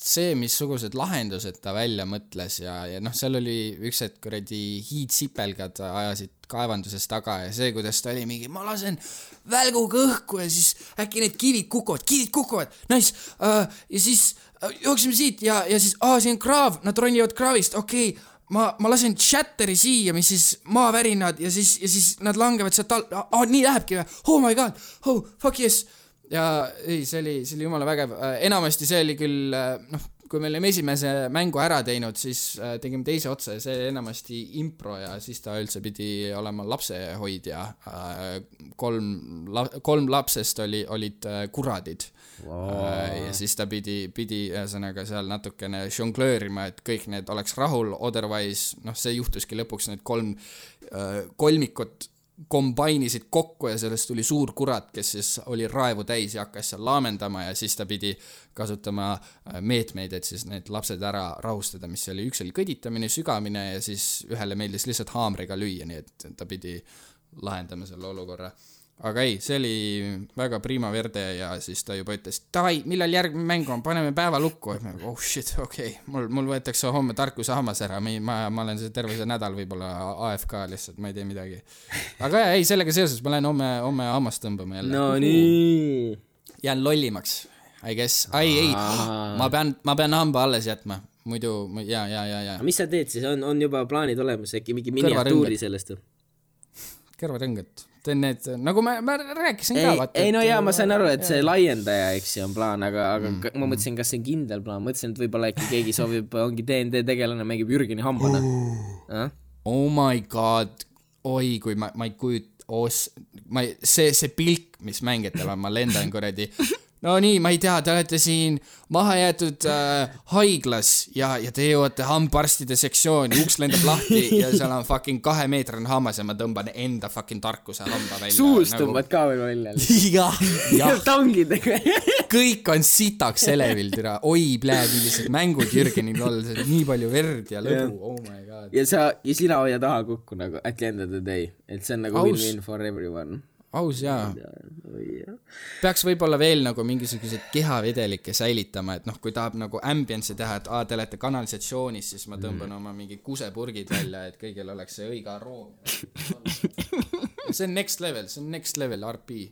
see, missugused lahendused ta välja mõtles ja, ja noh, seal oli üks hetk kuradi hiidsipelgad ajasid kaevanduses taga ja see, kuidas ta oli mingi, ma lasen välguga õhku ja siis äkki need kivid kukuvad, kivid kukuvad, nice uh,. ja siis uh, jookseme siit ja, ja siis, aa, siin on kraav, nad ronivad kraavist, okei okay ma, ma lasen Shatteri siia, mis siis maavärinad ja siis, ja siis nad langevad sealt all, aa nii lähebki või, oh my god, oh fuck yes. Ja ei, see oli, see oli jumala vägev, enamasti see oli küll äh, noh, kui me olime esimese mängu ära teinud, siis äh, tegime teise otsa ja see enamasti impro ja siis ta üldse pidi olema lapsehoidja. kolm, kolm lapsest oli, olid äh, kuradid wow.. ja siis ta pidi, pidi ühesõnaga seal natukene žonglöörima, et kõik need oleks rahul, otherwise noh, see juhtuski lõpuks need kolm äh, kolmikut kombainisid kokku ja sellest tuli suur kurat, kes siis oli raevu täis ja hakkas seal laamendama ja siis ta pidi kasutama äh, meetmeid, et siis need lapsed ära rahustada, mis oli, üks oli kõditamine, sügamine ja siis ühele meeldis lihtsalt haamriga lüüa, nii et ta pidi lahendama selle olukorra. Aga ei, see oli väga prima verde ja siis ta juba ütles, davai, millal järgmine mäng on, paneme päeva lukku. oh shit, okei. Okay., mul, mul võetakse homme tarkuse hammas ära, ma, ma olen see terve see nädal võib-olla AFK lihtsalt, ma ei tee midagi. aga jaa, ei, sellega seoses ma lähen homme, homme hammast tõmbama jälle. No nii. jään lollimaks, I guess, ai ei, ma pean, ma pean hamba alles jätma, muidu ma- ja, ja, ja, ja mis sa teed siis, on, on juba plaanid olemas, äkki mingi miniatuuri sellest või? kõrvarõngad, teen need, nagu ma, ma rääkisin ei ka,, ei no jaa, ma sain aru, et see laiendaja, eks ju, on plaan, aga, aga mm. ma mõtlesin, kas see on kindel plaan, mõtlesin, et võib-olla äkki keegi soovib, ongi DnD tegelane, mängib Jürgeni hambana uh.. oh my god, oi, kui ma, ma ei kujuta, os-, ma ei, see, see pilk, mis mängijatel on, ma lendan kuradi. No nii, ma ei tea, te olete siin maha jäetud äh, haiglas ja, ja te jõuate hambaarstide sektsiooni, uks lendab lahti ja seal on fucking kahemeetrine hammas ja ma tõmban enda fucking tarkuse hamba välja. suust tõmbad ka veel välja. jah, jah, tangidega. kõik on sitaks elevil, türa, oi, plee, millised mängud Jürgenil all, nii palju verd ja lõbu, oh my god. ja sa, ja sina hoiad taha kukku nagu at the end of the day, et see on nagu win-win for everyone. Aus jaa. peaks võib-olla veel nagu mingisuguseid kehavedelikke säilitama, et noh, kui tahab nagu ambience'i teha, et aa, te olete kanalisatsioonis, siis ma tõmban mm. oma mingi kusepurgid välja, et kõigil oleks see õige aroom. see on next level, see on next level RP.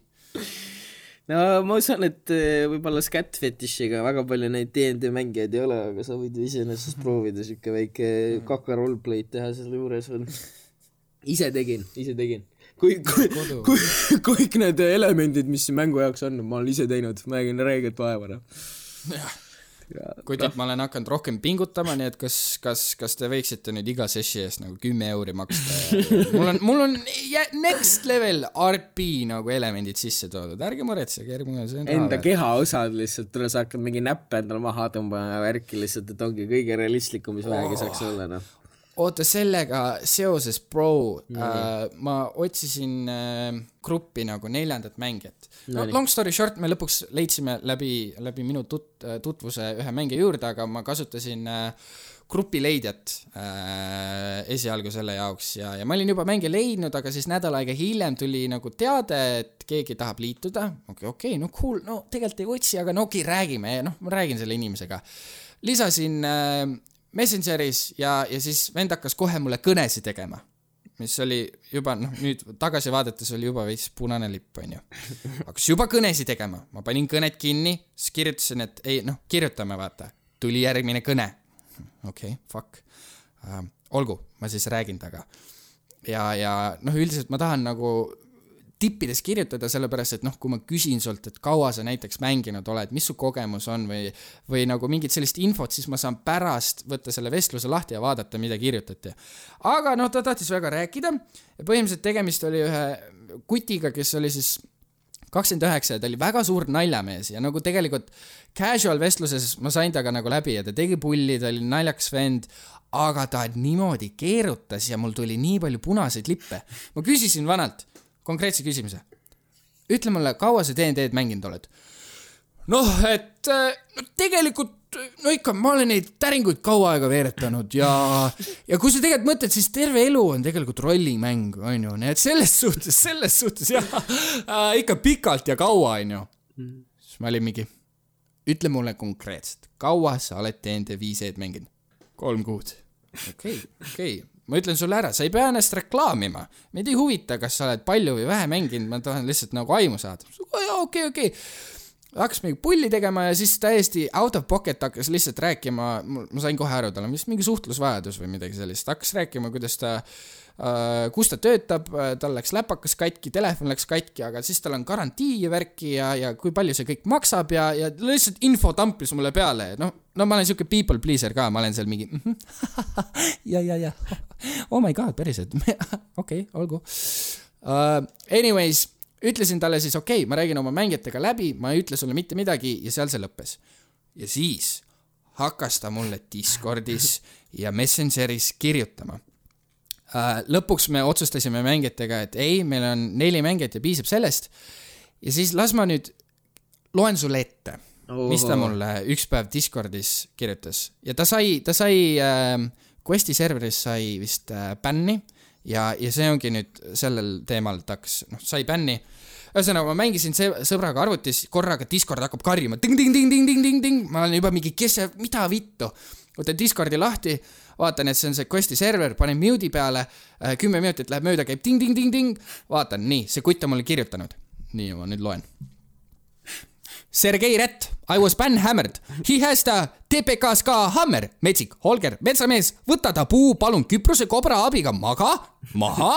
no ma usun, et eh, võib-olla scat fetišiga väga palju neid DnD mängijaid ei ole, aga sa võid ju iseenesest proovida siuke väike kaka roleplay'd teha selle juures veel. ise tegin, ise tegin. kui, kui, kui, kõik need elemendid, mis siin mängu jaoks on, ma olen ise teinud, ma nägin räiget vaeva, noh. kuid ma olen hakanud rohkem pingutama, nii et kas, kas, kas te võiksite nüüd iga sessi eest nagu kümme euri maksta? Ja mul on, mul on next level RP nagu elemendid sisse toodud, ärge muretsege, muretsege, see on Enda kehaosad lihtsalt, sa hakkad mingi näppe endale maha tõmbama ja värki lihtsalt, et ongi kõige realistlikum, mis vähegi saaks olla, noh. oota, sellega seoses, bro mm., äh, ma otsisin äh, gruppi nagu neljandat mängijat. no long story short, me lõpuks leidsime läbi, läbi minu tut-, tutvuse ühe mängija juurde, aga ma kasutasin äh, grupileidjat äh, esialgu selle jaoks ja, ja ma olin juba mänge leidnud, aga siis nädal aega hiljem tuli nagu teade, et keegi tahab liituda. okei okay,, okei okay,, no cool, no tegelikult ei otsi, aga no okei okay,, räägime, noh, ma räägin selle inimesega. lisasin äh, Messengeris ja, ja siis vend hakkas kohe mulle kõnesid tegema, mis oli juba noh, nüüd tagasi vaadates oli juba veits punane lipp, onju. hakkas juba kõnesid tegema, ma panin kõned kinni, siis kirjutasin, et ei noh, kirjutame, vaata. tuli järgmine kõne. okei okay,, fuck uh,. olgu, ma siis räägin temaga. ja, ja noh, üldiselt ma tahan nagu tippides kirjutada, sellepärast et noh, kui ma küsin sult, et kaua sa näiteks mänginud oled, mis su kogemus on või, või nagu mingit sellist infot, siis ma saan pärast võtta selle vestluse lahti ja vaadata, mida kirjutati. aga noh, ta tahtis väga rääkida ja põhimõtteliselt tegemist oli ühe kutiga, kes oli siis kakskümmend üheksa ja ta oli väga suur naljamees ja nagu tegelikult casual vestluses ma sain temaga nagu läbi ja ta tegi pulli, ta oli naljakas vend, aga ta niimoodi keerutas ja mul tuli nii palju punaseid lippe. ma küsisin vanalt konkreetse küsimuse. ütle mulle, kaua sa DnD-d mänginud oled? noh, et äh, no tegelikult no ikka, ma olen neid täringuid kaua aega veeretanud ja, ja kui sa tegelikult mõtled, siis terve elu on tegelikult rollimäng, onju, nii et selles suhtes, selles suhtes jah äh,, ikka pikalt ja kaua, onju. siis ma olin mingi, ütle mulle konkreetselt, kaua sa oled DnD viis E-d mänginud? kolm kuud. okei okay,, okei okay. Ma ütlen sulle ära, sa ei pea ennast reklaamima. mind ei huvita, kas sa oled palju või vähe mänginud, ma tahan lihtsalt nagu aimu saada. okei, okei hakkas mingi pulli tegema ja siis täiesti out of pocket hakkas lihtsalt rääkima, ma sain kohe aru, tal on vist mingi suhtlusvajadus või midagi sellist, hakkas rääkima, kuidas ta äh, kus ta töötab, tal läks läpakas katki, telefon läks katki, aga siis tal on garantii ja värki ja, ja kui palju see kõik maksab ja, ja lihtsalt info tampis mulle peale, noh, no ma olen siuke people pleaser ka, ma olen seal mingi -hmm. ja, ja, ja oh my god, päriselt, okei okay,, olgu uh,. Anyways ütlesin talle siis okei okay,, ma räägin oma mängijatega läbi, ma ei ütle sulle mitte midagi ja seal see lõppes. ja siis hakkas ta mulle Discordis ja Messengeris kirjutama äh,. Lõpuks me otsustasime mängijatega, et ei, meil on neli mängijat ja piisab sellest. ja siis las ma nüüd loen sulle ette, mis ta mulle üks päev Discordis kirjutas. Ja ta sai, ta sai äh,, Questi serveris sai vist äh, bänni ja, ja see ongi nüüd sellel teemal, ta hakkas, noh, sai bänni. Ühesõnaga, ma mängisin sõbraga arvutis, korraga Discord hakkab karjuma. Ting-ting-ting-ting-ting-ting-ting, ma olen juba mingi, kes see, mida vittu. võtan Discordi lahti, vaatan, et see on see Questi server, panen mute'i peale, kümme minutit läheb mööda, käib ting-ting-ting-ting, vaatan, nii, see kutt on mulle kirjutanud. nii, ma nüüd loen. Sergei Rätt, I was ban hammered. He has the TPK ska hammer, metsik, Holger, metsamees, võta ta puu, palun Küprose kobra abiga maga, maha.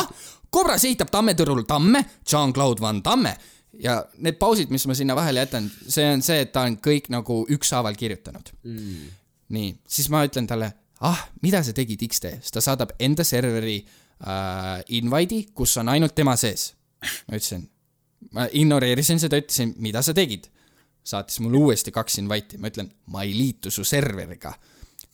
kobras ehitab tammetõrul tamme, Jean-Claude Van Damme ja need pausid, mis ma sinna vahele jätan, see on see, et ta on kõik nagu ükshaaval kirjutanud mm.. nii, siis ma ütlen talle, ah, mida sa tegid X-tee, siis ta saadab enda serveri äh, invite'i, kus on ainult tema sees. ma ütlesin, ma ignoreerisin seda, ütlesin, mida sa tegid? Saatis mulle uuesti kaks invite'i, ma ütlen, ma ei liitu su serveriga.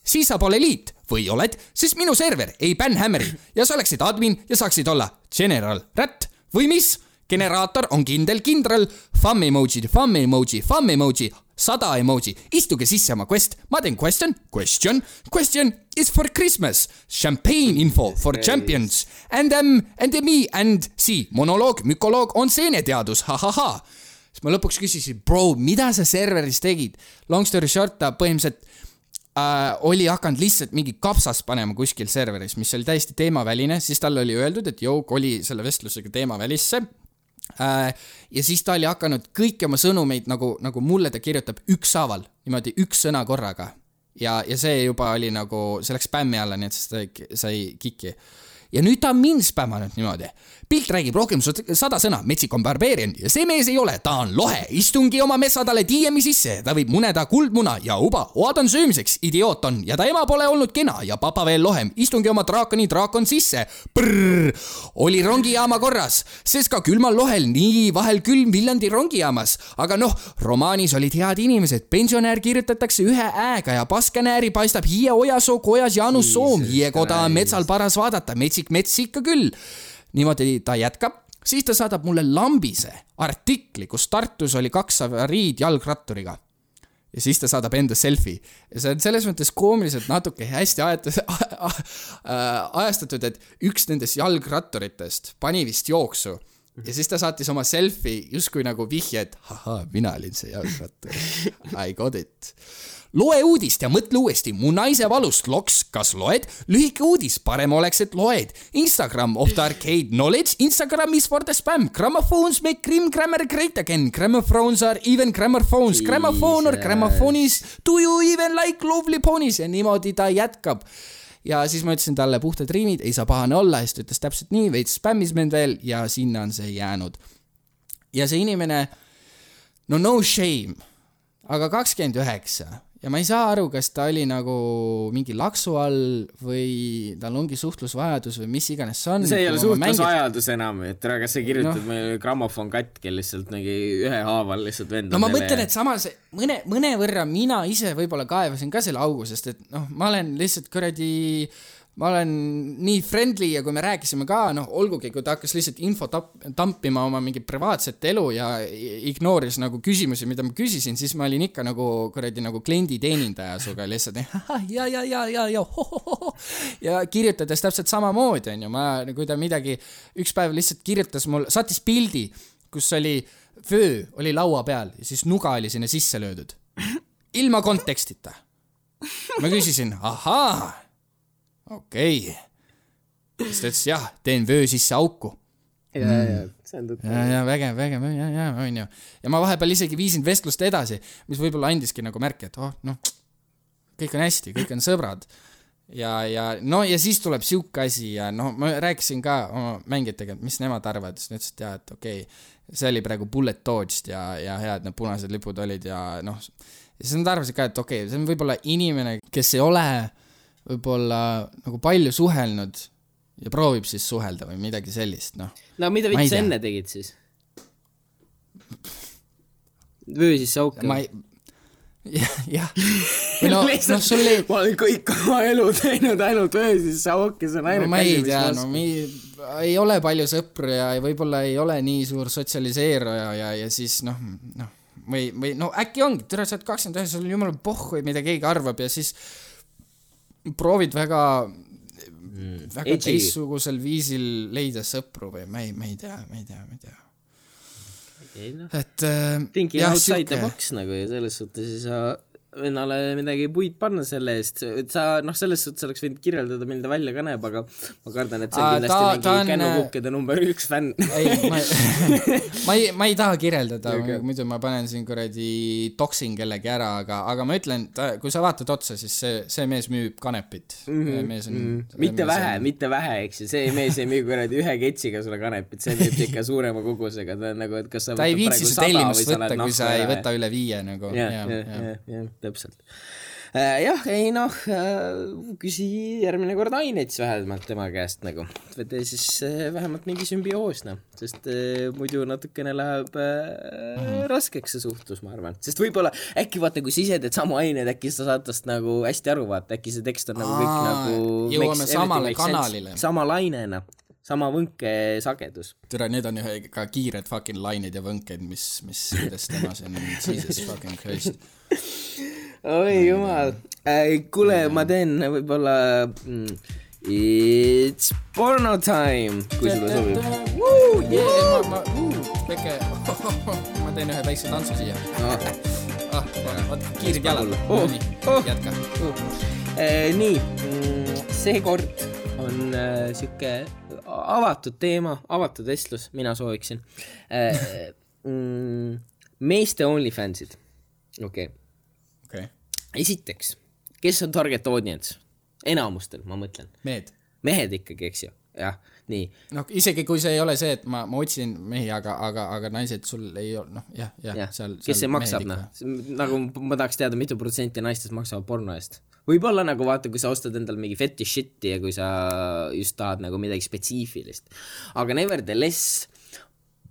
siis sa pole liit või oled, sest minu server ei ban hammeri ja sa oleksid admin ja saaksid olla general rätt või mis? generaator on kindel kindral, famm emoji, famm emoji, famm emoji, sada emoji, istuge sisse oma quest, ma teen question, question, question is for Christmas, champagne info for champions. And um, and me and see, monoloog, mükoloog on seeneteadus. Ha,, ha-ha-ha siis ma lõpuks küsisin, bro, mida sa serveris tegid? Long story short, ta põhimõtteliselt äh, oli hakanud lihtsalt mingi kapsast panema kuskil serveris, mis oli täiesti teemaväline, siis talle oli öeldud, et joo, koli selle vestlusega teemavälisse. Ja siis ta oli hakanud kõiki oma sõnumeid nagu, nagu mulle ta kirjutab ükshaaval, niimoodi üks sõna korraga. ja, ja see juba oli nagu, see läks spämmi alla, nii et siis ta sai kiki ja nüüd ta on mind spämmanud niimoodi. Pilt räägib rohkem kui sada sõna, metsik on barbeerian ja see mees ei ole, ta on lohe, istungi oma metsadale DM-i sisse, ta võib muneda kuldmuna ja uba, oad on söömiseks, idioot on. Ja ta ema pole olnud kena ja papa veel lohem, istungi oma draakoni draakon sisse. oli rongijaama korras, sest ka külmal lohel nii vahel külm Viljandi rongijaamas, aga noh, romaanis olid head inimesed, pensionär kirjutatakse ühe ä-ga ja paskenääri paistab Hiie Ojasoo kojas Jaanus Soom, Hiie koda on metsal paras vaadata, metsik mets ikka küll. Niimoodi ta jätkab, siis ta saadab mulle lambise artikli, kus Tartus oli kaks avariid jalgratturiga. ja siis ta saadab enda selfie ja see on selles mõttes koomiliselt natuke hästi aetas, ajastatud, et üks nendest jalgratturitest pani vist jooksu ja siis ta saatis oma selfie justkui nagu vihje, et ahaa, mina olin see jalgrattur. I got it loe uudist ja mõtle uuesti, mu naise valust loks, kas loed? lühike uudis, parem oleks, et loed. Instagram of the arcade knowledge, Instagram is for the spam, gramophones make cream grammar great again, gramophones are even grammophones, gramophone or grammophonis, do you even like lovely ponies? Ja niimoodi ta jätkab. Ja siis ma ütlesin talle puhtad riimid, ei saa pahane olla. Siis ta ütles täpselt nii, veits spämmis mind veel ja sinna on see jäänud. ja see inimene, no no shame, aga kakskümmend üheksa ja ma ei saa aru, kas ta oli nagu mingi laksu all või tal ongi suhtlusvajadus või mis iganes see on. see ei ole suhtlusvajadus enam, et tere, kas sa kirjutad no. meil grammofon katki lihtsalt mingi ühehaaval lihtsalt vendadele. no ma mõtlen, et samas mõne, mõnevõrra mina ise võib-olla kaevasin ka selle augu, sest et noh, ma olen lihtsalt kuradi ma olen nii friendly ja kui me rääkisime ka, noh, olgugi, kui ta hakkas lihtsalt info tap-, tampima oma mingit privaatset elu ja ignooris nagu küsimusi, mida ma küsisin, siis ma olin ikka nagu kuradi nagu klienditeenindaja sinuga lihtsalt ja, ja, ja, ja, ja ho-ho-ho ja kirjutades täpselt samamoodi, onju, ma, kui ta midagi, üks päev lihtsalt kirjutas mul, saatis pildi, kus oli vöö oli laua peal ja siis nuga oli sinna sisse löödud. ilma kontekstita. ma küsisin, ahaa okei okay.. siis ta ütles jah, teen vöö sisse auku. ja, ja, see on tõtt. ja, ja vägev, vägev, ja, ja onju. ja ma vahepeal isegi viisin vestlust edasi, mis võib-olla andiski nagu märki, et oh noh, kõik on hästi, kõik on sõbrad. ja, ja no ja siis tuleb sihuke asi ja noh, ma rääkisin ka oma mängijatega, mis nemad arvavad, siis nad ütlesid ja et okei okay,, see oli praegu bullet dodged ja, ja head need punased lipud olid ja noh, ja siis nad arvasid ka, et okei okay,, see on võib-olla inimene, kes ei ole võib-olla nagu palju suhelnud ja proovib siis suhelda või midagi sellist, noh. no mida ei tea. enne tegid siis? vöö sisse auku ma ei, jah, jah. või no, noh, sul ei, ma olen kõik oma elu teinud ainult öösis saokis on no ainult ma ei tea, no mi-, ei ole palju sõpru ja ei- võib-olla ei ole nii suur sotsialiseeruja ja, ja siis noh, noh, või, või no äkki ongi, tere, sa oled kakskümmend üheksa, sul on jumala pohhu, mida keegi arvab ja siis proovid väga mm,, väga edgy. teistsugusel viisil leida sõpru või ma ei, ma ei tea, ma ei tea, ma ei tea. ei noh, et äh, thinking outside the sihuke- box nagu ja selles suhtes ei saa vennale midagi puid panna selle eest, et sa noh, selles suhtes oleks võinud kirjeldada, milline ta välja ka näeb, aga ma kardan, et see on kindlasti ta on, mingi kännukukkede number üks fänn. ei, ma, ma ei, ma ei taha kirjeldada okay., muidu ma panen siin kuradi toksin kellegi ära, aga, aga ma ütlen, kui sa vaatad otsa, siis see, see mees müüb kanepit mm. -hmm. mees on mm, -hmm. mitte vähe, mitte vähe, eks ju, see mees ei müü kuradi ühe ketsiga sulle kanepit, see müüb ikka suurema kogusega, ta on nagu, et kas sa ta ei viitsi sada tellimust sa võtta, kui sa nahku ei võta üle viie nagu. jah, jah, jah, jah, täpselt. jah, ei noh, küsi järgmine kord aineid siis vähemalt tema käest nagu, võta siis äh, vähemalt mingi sümbioos noh, sest äh, muidu natukene läheb äh, raskeks see suhtlus, ma arvan, sest võib-olla äkki vaata, kui sa ise teed samu aineid, äkki sa saad tast nagu hästi aru, vaata. Äkki see tekst on nagu kõik Aa, nagu jõuame samale kanalile. sama lainena, sama võnkesagedus. tere, need on ühe ka kiired fucking lained ja võnked, mis, mis kuidas tema siin, jesus fucking christ. oi jumal äh,, kuule, ma teen võib-olla mm, It's porno time, kui sulle sobib. ma, ma, väike, ma teen ühe väikse tantsu siia. ah, vot kiired jalad, Oh, nii oh., jätka. Eh, nii, seekord on äh, sihuke avatud teema, avatud vestlus, mina sooviksin äh,. Mm, meeste OnlyFansid, okei okay., okei, esiteks, kes on target audience? enamustel, ma mõtlen, mehed. mehed ikkagi, eks ju, jah, nii noh, isegi kui see ei ole see, et ma, ma otsin mehi, aga, aga, aga naised sul ei ole, noh, jah, jah jah, seal. kes see maksab, noh, nagu ma tahaks teada, mitu protsenti naistest maksavad porno eest. võib-olla nagu vaata, kui sa ostad endale mingi fetish shit'i ja kui sa just tahad nagu midagi spetsiifilist. aga nevertheless,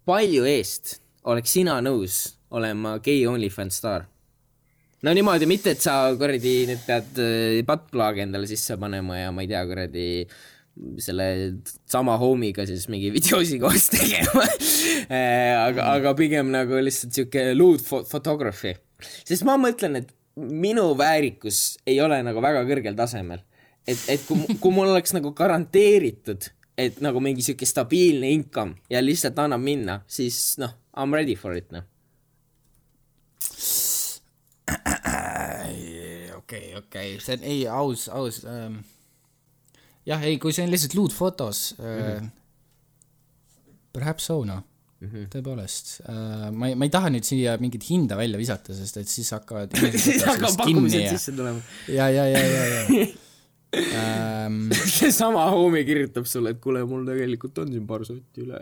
palju eest oleks sina nõus olema gei OnlyFans staar? no niimoodi, mitte et sa kuradi nüüd pead äh, buttplug'i endale sisse panema ja ma ei tea, kuradi selle sama homiga siis mingi videosi koos tegema aga, aga pigem nagu lihtsalt sihuke fo- photography. sest ma mõtlen, et minu väärikus ei ole nagu väga kõrgel tasemel. et, et kui, kui mul oleks nagu garanteeritud, et nagu mingi sihuke stabiilne income ja lihtsalt annab minna, siis noh, I m ready for it noh. okei, okei, see on, ei, aus, aus ähm,. jah, ei, kui see on lihtsalt luudfotos äh, Mhm. perhaps so noh mm -hmm., tõepoolest äh,. ma ei, ma ei taha nüüd siia mingit hinda välja visata, sest et siis hakkavad siis hakkab pakkumised sisse tulema. ja, ja, ja, ja, ja ähm. seesama homie kirjutab sulle, et kuule, mul tegelikult on siin paar sotti üle.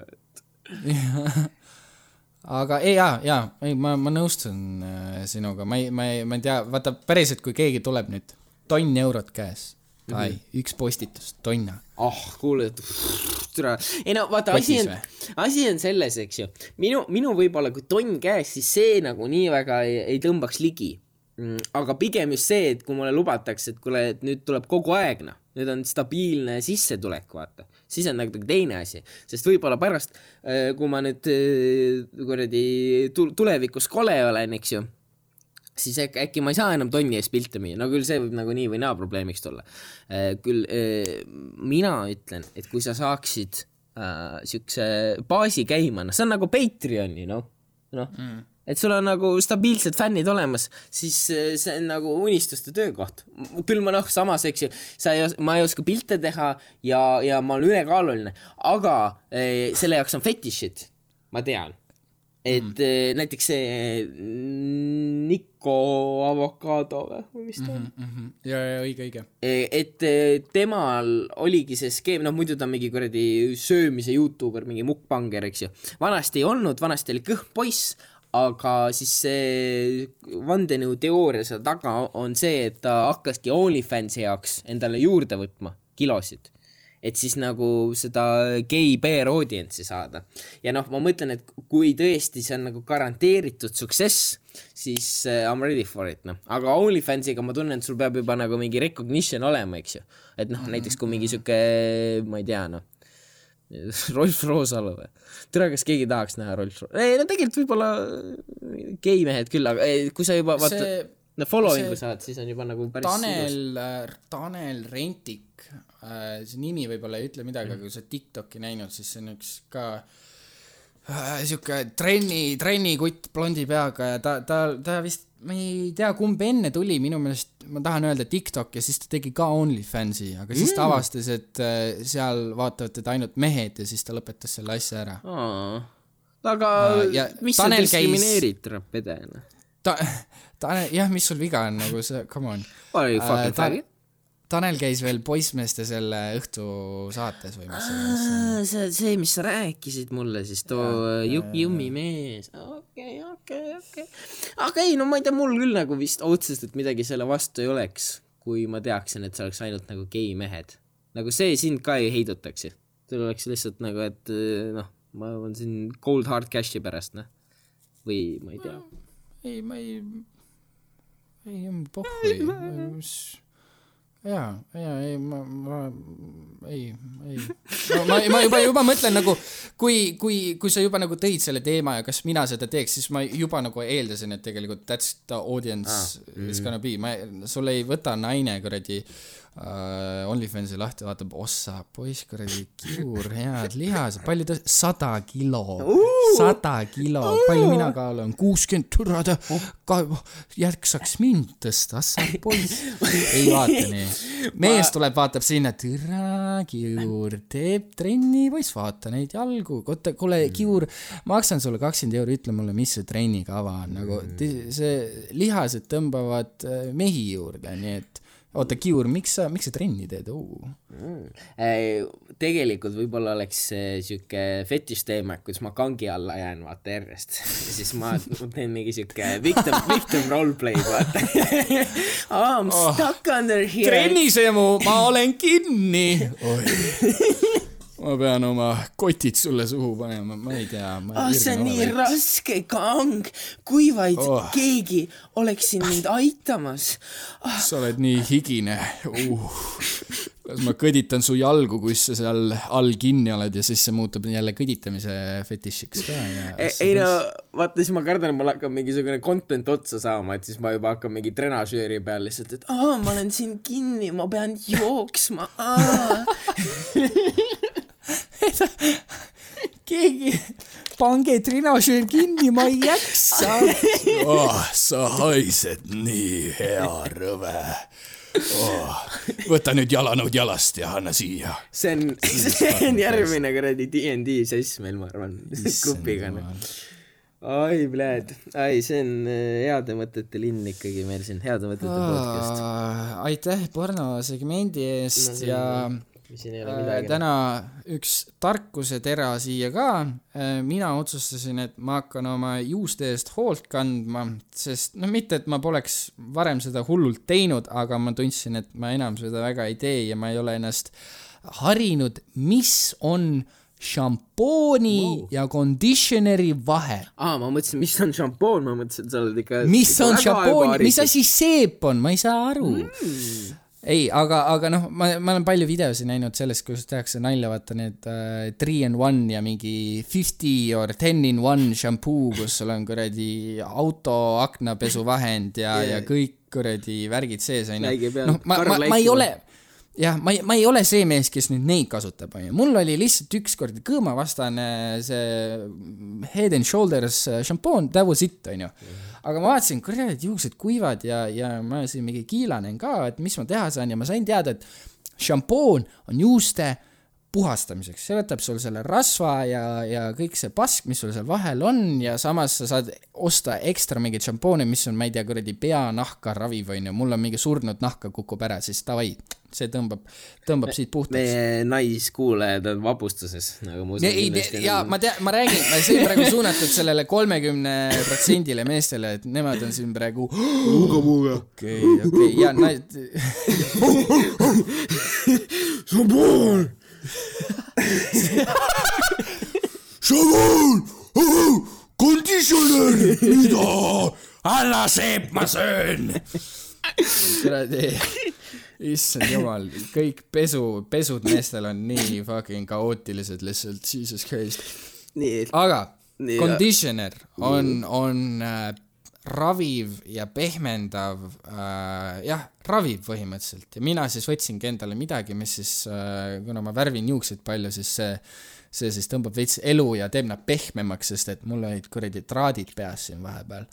aga ei jaa, jaa, ei ma, ma nõustun äh, sinuga, ma ei, ma ei, ma ei tea, vaata päriselt, kui keegi tuleb nüüd, tonn eurot käes, ai, üks postitus, tonna. ah, kuule, türa, ei no vaata, asi on, asi on selles, eks ju, minu, minu võib-olla kui tonn käes, siis see nagu nii väga ei, ei tõmbaks ligi. aga pigem just see, et kui mulle lubatakse, et kuule, et nüüd tuleb kogu aeg noh, nüüd on stabiilne sissetulek, vaata, siis on nagu teine asi, sest võib-olla pärast, kui ma nüüd äh, kuradi tul- tulevikus kole olen, eks ju siis äkki, äkki ma ei saa enam tonni eest pilte müüa, no küll see võib nagu nii või naa probleemiks tulla. küll äh, mina ütlen, et kui sa saaksid äh, siukse baasi käima, noh, see on nagu Patreoni, noh, noh mm., et sul on nagu stabiilsed fännid olemas, siis äh, see on nagu unistuste töökoht. küll ma noh, samas, eks ju, sa ei ma ei oska pilte teha ja, ja ma olen ülekaaluline, aga äh, selle jaoks on fetišid, ma tean et mm. näiteks see mm, Nico Avocado või mis ta on mm? Mhm. ja, ja õige, õige. -hmm. et eh, temal oligi see skeem, noh muidu ta on mingi kuradi söömise Youtuber, mingi mukbanger, eks ju. vanasti ei olnud, vanasti oli kõht poiss, aga siis see vandenõuteooria seal taga on see, et ta hakkaski OnlyFansi jaoks endale juurde võtma kilosid. Et siis nagu seda gei bear audience'i saada. ja noh, ma mõtlen, et kui tõesti see on nagu garanteeritud success, siis uh, I m ready for it, noh. aga OnlyFansiga ma tunnen, et sul peab juba nagu mingi recognition olema, eks ju. et noh, näiteks kui mingi sihuke, ma ei tea, noh, Rolf Roosalu või? tere, kas keegi tahaks näha Rolf Ro-, ei no tegelikult võib-olla gei mehed küll, aga ei, kui sa juba vaata see no following'u saad, siis on juba nagu päris Tanel, Tanel Rentik, see nimi võib-olla ei ütle midagi, aga kui sa TikTok'i näinud, siis see on üks ka äh, sihuke trenni, trennikutt blondi peaga ja ta, ta, ta vist, ma ei tea, kumb enne tuli, minu meelest ma tahan öelda TikTok ja siis ta tegi ka OnlyFansi, aga siis ta avastas, et äh, seal vaatavad teda ainult mehed ja siis ta lõpetas selle asja ära. Aa. aga Äh, ja mis sa käis- diskrimineerid trapedena? ta, Tanel, jah, mis sul viga on nagu see, come on. You fucking ta- faggot? Tanel käis veel poissmeeste selle õhtusaates või mis see see, see, mis sa rääkisid mulle siis, too juk-, jummimees. okei, okei, okei. aga ei, no ma ei tea, mul küll nagu vist otseselt midagi selle vastu ei oleks, kui ma teaksin, et see oleks ainult nagu gei mehed. nagu see sind ka ei heidutaks ju. sul oleks lihtsalt nagu, et eh, noh, ma olen siin cold hard cash'i pärast, noh. või ma ei tea. ei, ma ei, ei, pohhui, mis, jaa, jaa, ei, ma, ma, ei, ei, ma, ma juba, juba mõtlen nagu, kui, kui, kui sa juba nagu tõid selle teema ja kas mina seda teeks, siis ma juba nagu eeldasin, et tegelikult that's the audience ah, mm. is gonna be, ma, sul ei võta naine kuradi uh, OnlyFansi lahti, vaatab, ossa, poiss kuradi kiur, head lihased, palju ta, sada kilo sada kilo, palju mina kaalun, kuuskümmend, türa ta, ka järsaks mind tõsta, sa poiss. ei vaata nii, mees tuleb, vaatab sinna, türa kiur, teeb trenni, poiss, vaata neid jalgu, oota, kuule, kiur, maksan sulle kakskümmend euri, ütle mulle, mis see trennikava on, nagu ti- see lihased tõmbavad äh, mehi juurde, nii et oota, Kiur, miks sa, miks sa trenni teed uh.? tegelikult võib-olla oleks sihuke fetiš teema, et kuidas ma kangi alla jään, vaata järjest. ja siis ma, ma teen mingi sihuke victim, victim roleplay'd, vaata oh,. I m stuck under here. trennis, emu, ma olen kinni. ma pean oma kotid sulle suhu panema, ma ei tea. ah, see on nii raske kang, kui vaid Oh. oh. keegi oleks siin mind aitamas ah,. sa oled nii higine uh.. las ma kõditan su jalgu, kus sa seal all kinni oled ja siis see muutub jälle kõditamise fetišiks ka ja. ei ei no, vaata siis ma kardan, et mul hakkab mingisugune content otsa saama, et siis ma juba hakkan mingi trenažööri peal lihtsalt, et aa, ma olen siin kinni, ma pean jooksma, aa. keegi, pange trinažöör kinni, ma ei jaksa oh,. sa haised nii hea rõve oh.. võta nüüd jalanõud jalast ja anna siia. see on, see on järgmine kuradi DnD sess meil, ma arvan, grupiga. oi, pljääd, ai, see on äh, heade mõtete linn ikkagi meil siin, heade mõtete podcast. aitäh pornosegmendi eest No ja mis siin ei ole äh, midagi. täna üks tarkusetera siia ka. mina otsustasin, et ma hakkan oma juuste eest hoolt kandma, sest noh, mitte et ma poleks varem seda hullult teinud, aga ma tundsin, et ma enam seda väga ei tee ja ma ei ole ennast harinud, mis on šampooni wow. ja conditioner'i vahe. aa, ma mõtlesin, mis on šampoon, ma mõtlesin, sa oled ikka. mis on šampoon, mis? asi seep on, ma ei saa aru mm.. ei, aga, aga noh, ma, ma olen palju videosid näinud sellest, kuidas tehakse nalja, vaata need äh, three in one ja mingi fifty or ten in one šampuu, kus sul on kuradi auto aknapesuvahend ja yeah., ja kõik kuradi värgid sees onju. Noh, ma, ma, ma ei ole jah, ma ei, ma ei ole see mees, kes nüüd neid kasutab, onju. mul oli lihtsalt ükskord kõõmavastane see Head and Shoulders šampoon, that was it, onju. aga ma vaatasin, kurat, juuksed kuivad ja, ja ma siin mingi kiilanen ka, et mis ma teha saan ja ma sain teada, et šampoon on juuste puhastamiseks, see võtab sul selle rasva ja, ja kõik see pask, mis sul seal vahel on ja samas sa saad osta ekstra mingeid šampoone, mis on, ma ei tea, kuradi peanahka raviv, onju, mul on mingi surnud nahka kukub ära, siis davai, see tõmbab, tõmbab siit puhtaks. meie naiskuulajad on vapustuses, nagu ma usun. ei, ja ma tean, ma räägin, see on praegu suunatud sellele kolmekümne protsendile meestele, et nemad on siin praegu. okei, okei, ja nad. šampoon, Šamoon, konditsionär, mida? anna seep, ma söön. kuradi, issand jumal, kõik pesu, pesud meestel on nii fucking kaootilised lihtsalt, jesus christ. nii, aga conditioner on, on äh, raviv ja pehmendav äh,, jah, raviv põhimõtteliselt. Ja mina siis võtsingi endale midagi, mis siis äh,, kuna ma värvin juukseid palju, siis see, see siis tõmbab veits elu ja teeb nad pehmemaks, sest et mul olid kuradi traadid peas siin vahepeal.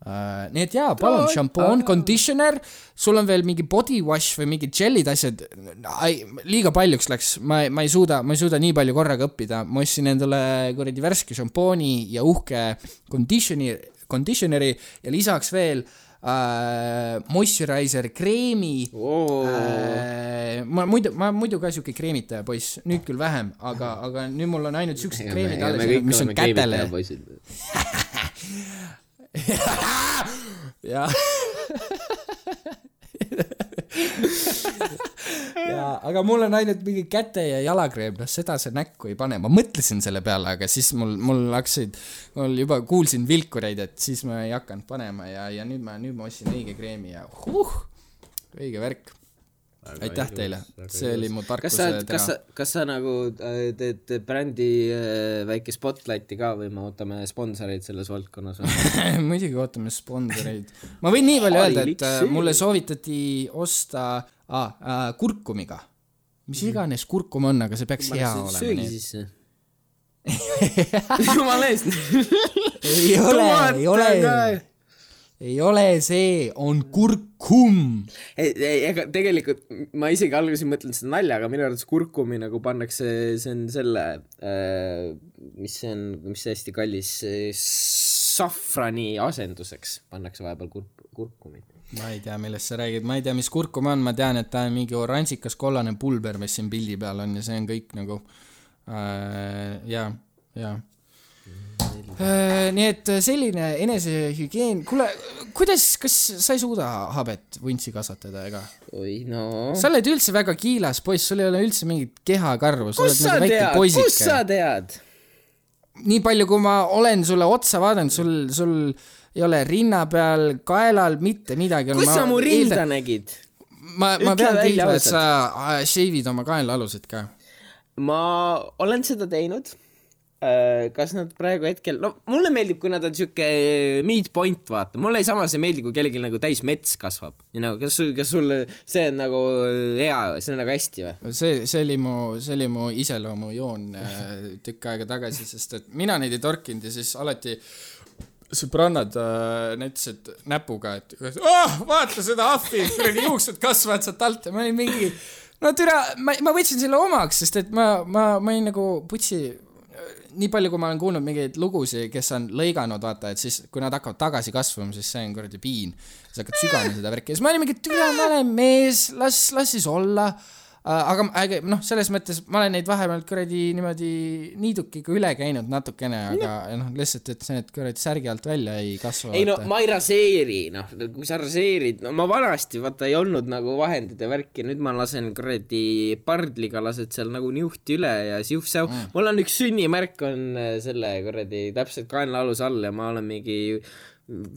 Uh,. nii et jaa, palun, šampoon, conditioner, sul on veel mingi body wash või mingid džellid, asjad, liiga paljuks läks, ma, ma ei suuda, ma ei suuda nii palju korraga õppida, ma ostsin endale kuradi värske šampooni ja uhke conditioni, conditioner'i ja lisaks veel äh, moisturizer kreemi. Oo, äh, ma muidu, ma muidu ka siuke kreemitaja poiss, nüüd küll vähem, aga, aga nüüd mul on ainult siuksed kreemid alles mis on kätele. ja ja aga mul on ainult mingi käte ja jalakreem, noh seda see näkku ei pane, ma mõtlesin selle peale, aga siis mul, mul hakkasid, mul juba kuulsin vilkureid, et siis ma ei hakanud panema ja, ja nüüd ma, nüüd ma ostsin õige kreemi ja huh, õige värk. Aitäh teile, see oli mu kas sa tarkuse, kas sa kas sa nagu äh, teed brändi äh, väike spotlighti ka või me ootame sponsoreid selles valdkonnas või? muidugi ootame sponsoreid. ma võin nii palju öelda, et äh, mulle soovitati osta ah, kurkumiga. mis iganes kurkum on, aga see peaks hea olema. söögi sisse. jumala eest. ei ole, ei ole, ei ole see, on kurkum. ega tegelikult ma isegi alguses ei mõtelnud seda nalja, aga minu arvates kurkumi nagu pannakse, see on selle äh,, mis see on, mis see hästi kallis, safrani asenduseks pannakse vahepeal kurk, kurkumit. ma ei tea, millest sa räägid, ma ei tea, mis kurkum on, ma tean, et ta on mingi oranžikas kollane pulber, mis siin pildi peal on ja see on kõik nagu äh, ja, ja äh,. Nii et selline enesehügieen, kuule, kuidas, kas sa ei suuda habet vuntsi kasvatada ega? oi no. sa oled üldse väga kiilas poiss, sul ei ole üldse mingit kehakarvu, sa sa nagu väike tead, poisike sa. tead? nii palju, kui ma olen sulle otsa vaadanud, sul, sul ei ole rinna peal, kaelal mitte midagi. kus sa mu rinda nägid? ma, ma Ütle pean kiitma, et sa äh, shave'id oma kaenlaalused ka. ma olen seda teinud. Kas nad praegu hetkel, no mulle meeldib, kui nad on siuke midpoint, vaata, mulle samas ei meeldi, kui kellelgi nagu täis mets kasvab. you know, kas sul, kas sul see on nagu hea, see on nagu hästi või? see, see oli mu, see oli mu iseloomujoon äh, tükk aega tagasi, sest et mina neid ei torkinud ja siis alati sõbrannad äh, näitasid näpuga, et oh, vaata seda ahvi, kuradi juuksed kasvavad sealt alt ja ma olin mingi no türa, ma, ma võtsin selle omaks, sest et ma, ma, ma olin nagu putsi, nii palju, kui ma olen kuulnud mingeid lugusid, kes on lõiganud, vaata, et siis kui nad hakkavad tagasi kasvama, siis see on kuradi piin. sa hakkad sügama seda värki ja siis ma olin mingi, türa, ma olen mees, las, las siis olla aga, aga noh, selles mõttes ma olen neid vahepeal kuradi niimoodi niidukiga üle käinud natukene, aga noh, lihtsalt, et see need kuradi särgi alt välja ei kasva. ei no ma ei raseeri, noh, kui sa raseerid, no ma vanasti vaata ei olnud nagu vahendid ja värki, nüüd ma lasen kuradi pardliga lased seal nagu niuhti üle ja siuh-säu mm.. mul on üks sünnimärk on äh, selle kuradi täpselt kaenlaaluse all ja ma olen mingi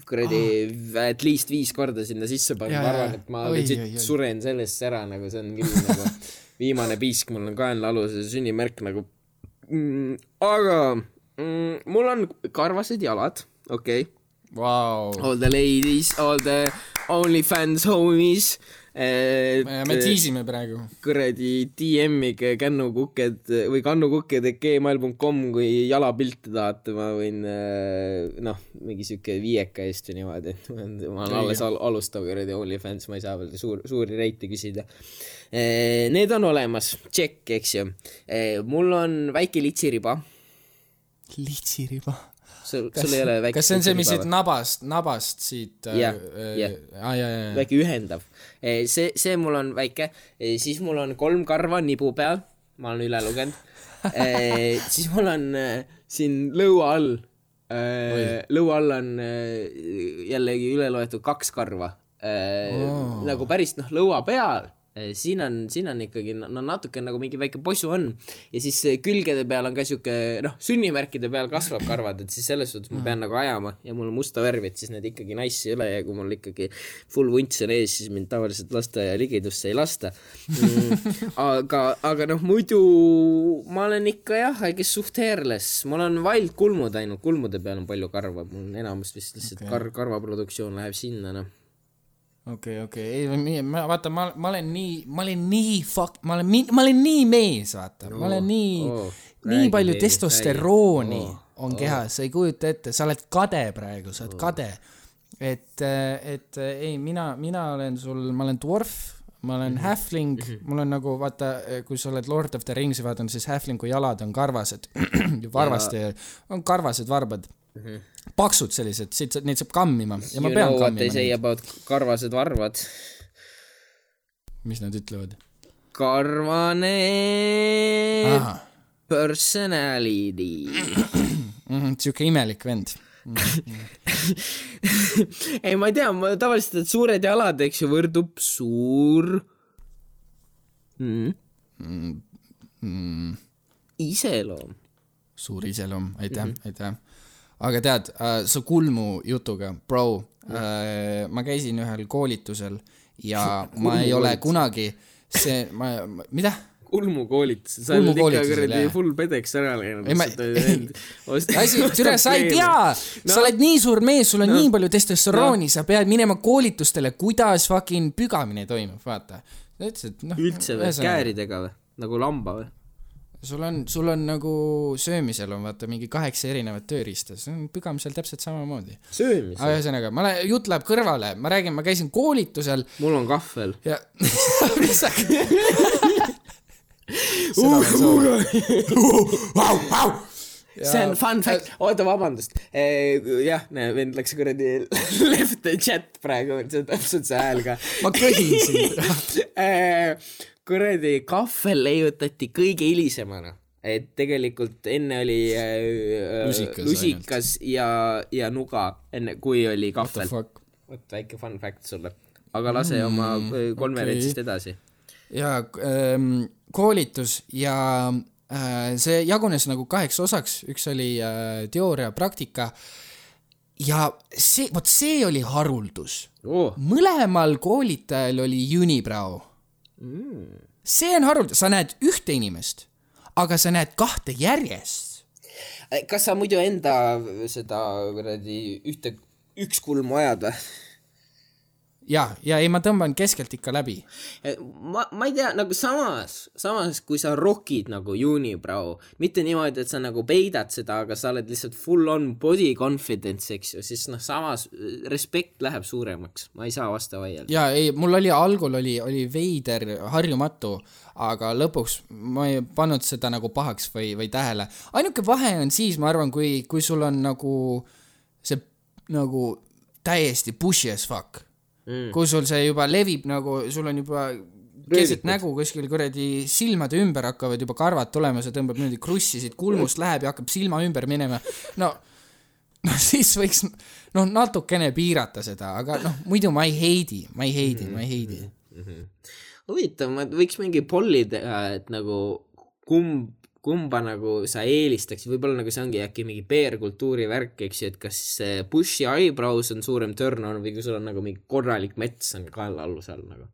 kuradi oh. at least viis korda sinna sisse pannud, ma arvan, et ma legit suren sellest ära, nagu see on küll nagu viimane piisk, mul on kaenlaaluse sünnimärk nagu mm,. aga mm, mul on karvased jalad, okei okay Vau. all the ladies, all the OnlyFans homies. Me tiisime praegu. kuradi DM-ige kännukuked või kannukuked gmail.com, kui jalapilte tahate, ma võin äh, noh, mingi siuke viieka eest või niimoodi, et ma olen- ma olen alles al alustav kuradi OnlyFans, ma ei saa veel suur, suuri reite küsida. Need on olemas, tšekk, eks ju. mul on väike litsiriba, litsiriba. sul, sul ei ole väike kas see on see, mis siit nabast, nabast siit Jah, jah. jaa, jaa. väike ühendav. see, see mul on väike, siis mul on kolm karva nibu peal, ma olen üle lugenud. siis mul on äh, siin lõua all, lõua all on äh, jällegi üle loetud kaks karva. Oo. nagu päris noh, lõua peal siin on, siin on ikkagi no natuke nagu mingi väike posu on. Ja siis eh, külgede peal on ka siuke noh, sünnimärkide peal kasvab karvad, et siis selles suhtes ma pean nagu ajama. Ja mul on musta värvi, et siis need ikkagi nice ei ole ja kui mul ikkagi full vunts on ees, siis mind tavaliselt lasteaia ligidusse ei lasta. Mm. aga, aga noh, muidu ma olen ikka jah, I guess suht hairless, mul on wild kulmud ainult, kulmude peal on palju karva, mul on enamus vist lihtsalt okay. kar-, karvaproduktsioon läheb sinna noh. okei, okei, ei, ma vaata, ma, ma olen nii, ma olen nii fuck, ma olen, ma olen nii mees, vaata. No,, ma olen nii oo, oh,, nii palju meile, testosterooni räägi. oh, on kehas, sa ei kujuta ette, sa oled kade praegu, sa oled kade. et, et ei, mina, mina olen sul, ma olen dwarf, ma olen halfling, mul on nagu vaata, kui sa oled Lord of the Ringsi vaadanud, siis halflingu jalad on karvased, varvaste, on karvased varbad. Paksud sellised, siit, neid saab kammima ja ma you pean know what they kammima say neid. about karvased varvad. mis nad ütlevad? karvane ahah personality. mm,, siuke imelik vend. ei, ma ei tea, ma tavaliselt, et suured jalad, eks ju, võrdub suur mm. Mm, iseloom. suur iseloom, aitäh mm. -hmm. aitäh. Aga tead äh,, su kulmu jutuga, bro äh,, ma käisin ühel koolitusel ja ma ei ole kunagi see, ma, mida? kulmukoolitus, sa oled ikka kuradi full pedeks ära läinud. Ei, ma- asi, türa, sa ei tea, sa oled nii suur mees, sul on no. nii palju testosterooni no., sa pead minema koolitustele, kuidas fucking pügamine toimub, vaata. ta ütles, et noh. üldse või, kääridega või? nagu lamba või? Sul on, sul on nagu söömisel on vaata mingi kaheksa erinevat tööriista, see on pügamisel täpselt samamoodi. söömis aga. ühesõnaga, ma lähen, jutt läheb kõrvale, ma räägin, ma käisin koolitusel mul on kahvel. ja mis sa soovin. see on fun fact, oota, vabandust. jah, näe, vend läks kuradi left chat praegu, see on täpselt see hääl ka. ma köhin sind. Kuradi kahvel leiutati kõige hilisemana. et tegelikult enne oli äh, Lusikas lusikas ja, ja nuga, enne kui oli kahvel. Vot väike fun fact sulle. aga lase mm, oma äh, konverentsist okay. edasi. ja ähm, koolitus ja äh, see jagunes nagu kaheks osaks, üks oli äh, teooria, praktika ja see, vot see oli haruldus. oo, mõlemal koolitajal oli unibrow Mm. see on haruldus, sa näed ühte inimest, aga sa näed kahte järjest. kas sa muidu enda seda kuradi ühte, üks kulmu ajad või? ja, ja ei, ma tõmban keskelt ikka läbi. ma, ma ei tea, nagu samas, samas kui sa rokid nagu unibrow, mitte niimoodi, et sa nagu peidad seda, aga sa oled lihtsalt full on body confidence, eks ju, siis noh, samas äh, respekt läheb suuremaks, ma ei saa vastu vaielda. ja ei, mul oli algul oli, oli veider, harjumatu, aga lõpuks ma ei pannud seda nagu pahaks või, või tähele. ainuke vahe on siis, ma arvan, kui, kui sul on nagu see nagu täiesti pushy as fuck mm.. kui sul see juba levib nagu, sul on juba keset nägu kuskil kuradi silmade ümber hakkavad juba karvad tulema, sa tõmbad niimoodi krussi siit kulmust läheb ja hakkab silma ümber minema. no, no siis võiks noh, natukene piirata seda, aga noh, muidu ma ei heidi, ma ei heidi, ma ei heidi. huvitav, ma võiks mingi polli teha, et nagu kumb, kumba nagu sa eelistaksid, võib-olla nagu see ongi äkki mingi PR-kultuuri värk, eks ju, et kas see bushy eyebrows on suurem turn on või kui sul on nagu mingi korralik mets on kaelaaluse all nagu.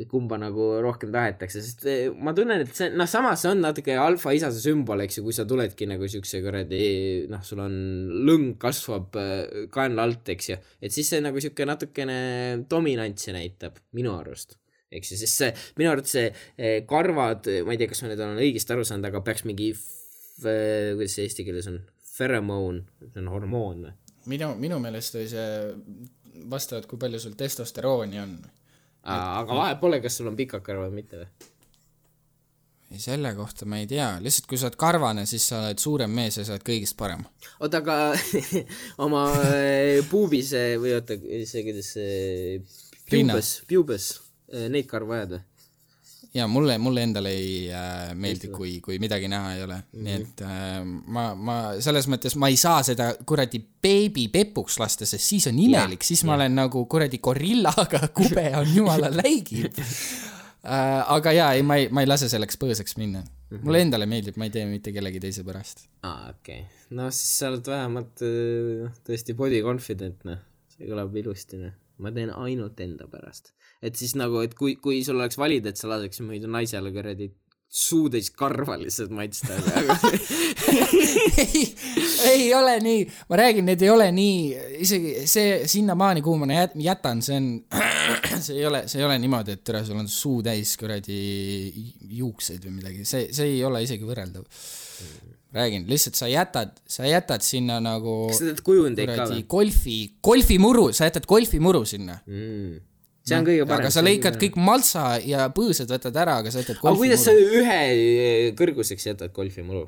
et kumba nagu rohkem tahetakse, sest eh, ma tunnen, et see, noh, samas see on natuke alfa isase sümbol, eks ju, kui sa tuledki nagu siukse kuradi, noh, sul on lõng kasvab äh, kaenla alt, eks ju, et siis see nagu siuke natukene dominantsi näitab, minu arust eks ju, sest see, minu arvates see eh, karvad, ma ei tea, kas ma nüüd olen õigesti aru saanud, aga peaks mingi, kuidas see eesti keeles on, pheromoon, see on hormoon või? minu, minu meelest oli see vastavalt, kui palju sul testosterooni on. aga vahet pole, kas sul on pikad karvad või mitte või? ei, selle kohta ma ei tea, lihtsalt kui sa oled karvane, siis sa oled suurem mees ja sa oled kõigist parem. oota, aga oma eh, puubise või oota, see, kuidas see Rinna. pubes, pubes, neid karvu ajad või? ja mulle, mulle endale ei äh, meeldi, kui, kui midagi näha ei ole mm, -hmm. nii et äh, ma, ma selles mõttes ma ei saa seda kuradi beebi pepuks lasta, sest siis on imelik, siis ma olen nagu kuradi gorillaga, kube on jumala läigib. äh,. aga jaa, ei, ma ei, ma ei lase selleks põõsaks minna. mulle endale meeldib, ma ei tee mitte kellegi teise pärast. aa, okei okay.. no siis sa oled vähemalt äh, tõesti body confident, noh. see kõlab ilusti, noh. ma teen ainult enda pärast. Et siis nagu, et kui, kui sul oleks valida, et sa laseks muidu naisele kuradi suutäis karva lihtsalt maitsta, ei, ei ole nii, ma räägin, need ei ole nii, isegi see sinnamaani, kuhu ma jät- jätan, see on, see ei ole, see ei ole niimoodi, et tere, sul on suu täis kuradi juukseid või midagi, see, see ei ole isegi võrreldav. räägin, lihtsalt sa jätad, sa jätad sinna nagu kas sa teed kujundeid ka või golfi, golfimuru, sa jätad golfimuru sinna. mm.? See on kõige parem. aga sa lõikad kõik maltsa ja põõsad võtad ära, aga sa jätad aga kuidas sa golfimuru. ühe eh, kõrguseks jätad golfimuru?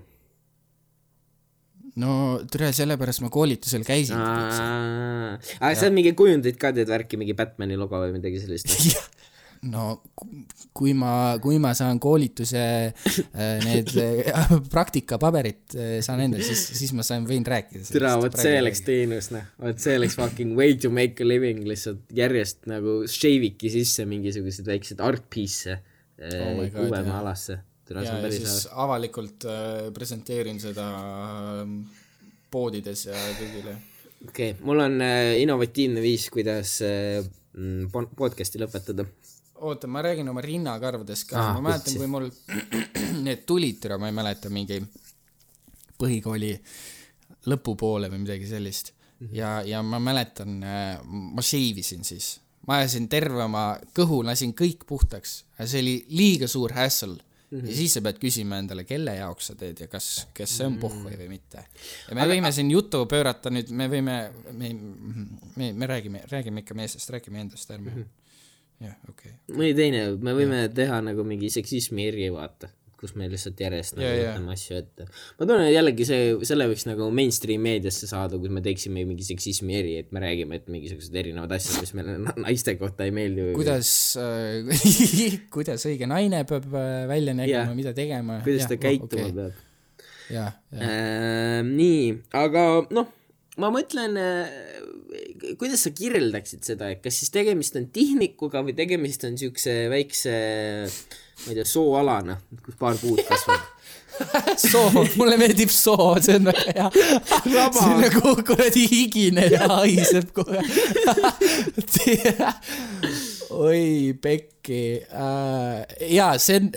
no tere, sellepärast ma koolitusel käisin. aga sa mingi kujundeid ka teed värki, mingi Batman'i logo või midagi sellist? no ku- kui ma, kui ma saan koolituse äh, need äh, praktikapaberid äh, saan endale, siis, siis ma saan, võin rääkida. tere, vot see oleks teenus, noh. vot see oleks fucking way to make a living, lihtsalt järjest nagu shave'idki sisse mingisuguseid väikseid art piece'e Oh uuema alasse. ja, ja siis hea. avalikult presenteerin seda äh, poodides ja kõigile. okei okay., mul on innovatiivne viis, kuidas podcast'i lõpetada. oota, ma räägin oma rinnakarvadest ka ah,, ma mäletan, kui mul need tulid, türa, ma ei mäleta, mingi põhikooli lõpupoole või midagi sellist mm. -hmm. ja, ja ma mäletan, ma shave isin siis, ma ajasin terve oma kõhu, lasin kõik puhtaks, see oli liiga suur hassle mm. -hmm. ja siis sa pead küsima endale, kelle jaoks sa teed ja kas, kas see on pohhu või mitte. ja me võime siin jutu pöörata nüüd, me võime, me, me, me räägime, räägime ikka meestest, räägime endast, ärme mm. -hmm. jah, okei mõni teine, me võime teha nagu mingi seksismi eri, vaata, kus me lihtsalt järjest nagu Jaa, jaa. võtame asju ette. ma tunnen et jällegi see, selle võiks nagu mainstream meediasse saada, kus me teeksime mingi seksismi eri, et me räägime, et mingisugused erinevad asjad, mis meile na- naiste kohta ei meeldi kuidas äh, kuidas õige naine peab äh, välja nägema mida tegema. kuidas ta käituma okay. peab. jah, jah. Äh, nii, aga noh, ma mõtlen, kuidas sa kirjeldaksid seda, et kas siis tegemist on tihnikuga või tegemist on siukse väikse, ma ei tea, sooalana, kus paar puud kasvab. soo, mulle meeldib soo, see on väga hea. see on nagu kuradi higine ja haiseb kohe. oi, pekki äh,. jaa, see on,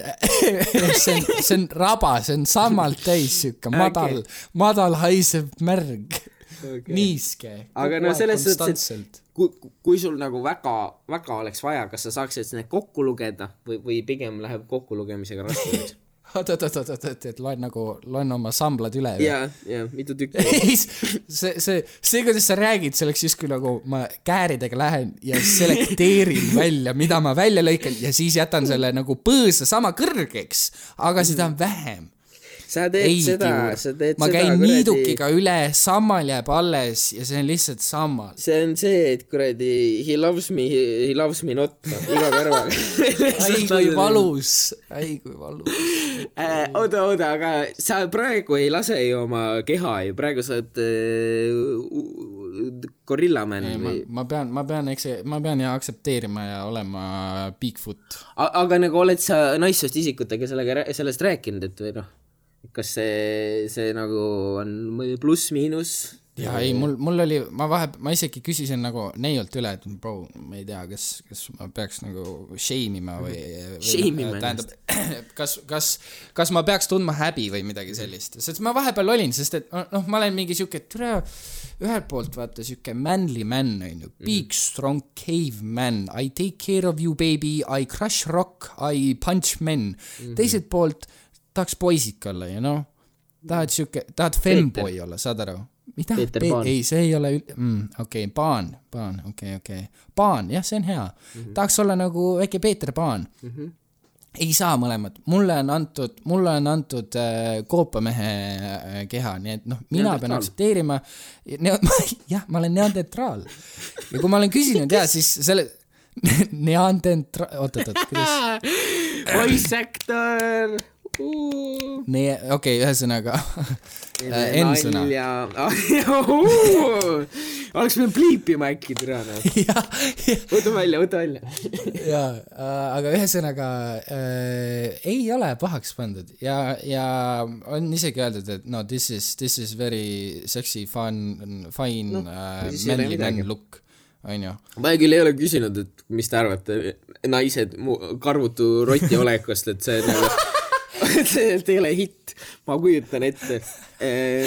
see on, see on raba, see on sammalt täis siuke madal okay., madal haisev märg okay., niiske. Aga no selles suhtes, et. kui, kui sul nagu väga, väga oleks vaja, kas sa saaksid need kokku lugeda või, või pigem läheb kokkulugemisega raskemaks? oot, oot, oot, oot, oot, et loen nagu, loen oma samblad üle. ja, ja mitu tükki. ei, see, see, see, kuidas sa räägid, see oleks justkui nagu ma kääridega lähen ja selekteerin välja, mida ma välja lõikan ja siis jätan selle nagu põõsa sama kõrgeks, aga seda on vähem. Sa teed ei, seda, sa teed ma seda käin niidukiga üle, sammal jääb alles ja see on lihtsalt sammal. see on see, et kuradi he loves me, he loves me not iga kõrval. ai kui valus, ai kui valus. Äh, oota, oota, aga sa praegu ei lase ju oma keha ju, praegu sa oled äh, gorillaman ma või, ma pean, ma pean, eks ma pean ja aktsepteerima ja olema Bigfoot. aga nagu oled sa naissoost isikutega sellega, sellest rääkinud, et või noh, kas see, see nagu on pluss-miinus? ja ei, mul, mul oli, ma vahe, ma isegi küsisin nagu neiult üle, et bro, ma ei tea, kas, kas ma peaks nagu shame ima või, või. Ima tähendab, kas, kas, kas ma peaks tundma häbi või midagi sellist, sest ma vahepeal olin, sest et noh, ma olen mingi siuke, türa, ühelt poolt vaata siuke manly man onju, big strong caveman, I take care of you baby, I crush rock, I punch men mm. -hmm. teiselt poolt tahaks poisik olla, you know, tahad siuke, tahad femboy olla, saad aru? mida? Ei, see ei ole ül-, mm, okei okay,, Paan, Paan, okei okay,, okei okay., Paan, jah, see on hea mm. -hmm. tahaks olla nagu väike Peeter Paan mm. -hmm. ei saa mõlemat, mulle on antud, mulle on antud äh, koopamehe äh, keha, nii et noh, mina pean aktsepteerima, jah, ma olen neandertraal. ja kui ma olen küsinud ja siis selle neandertra-, oot, oot, oot, kuidas voice ne-, okei okay,, ühesõnaga N-sõna. oleks pidanud pliipima äkki jah, võta välja, võta välja. ja äh, aga ühesõnaga äh, ei ole pahaks pandud ja, ja on isegi öeldud, et no this is, this is very sexy, fun, fine no, uh, manly man look, onju. ma küll ei ole küsinud, et mis te arvate, naised mu karvutu roti olekust, et see nagu, see ei ole hitt, ma kujutan ette.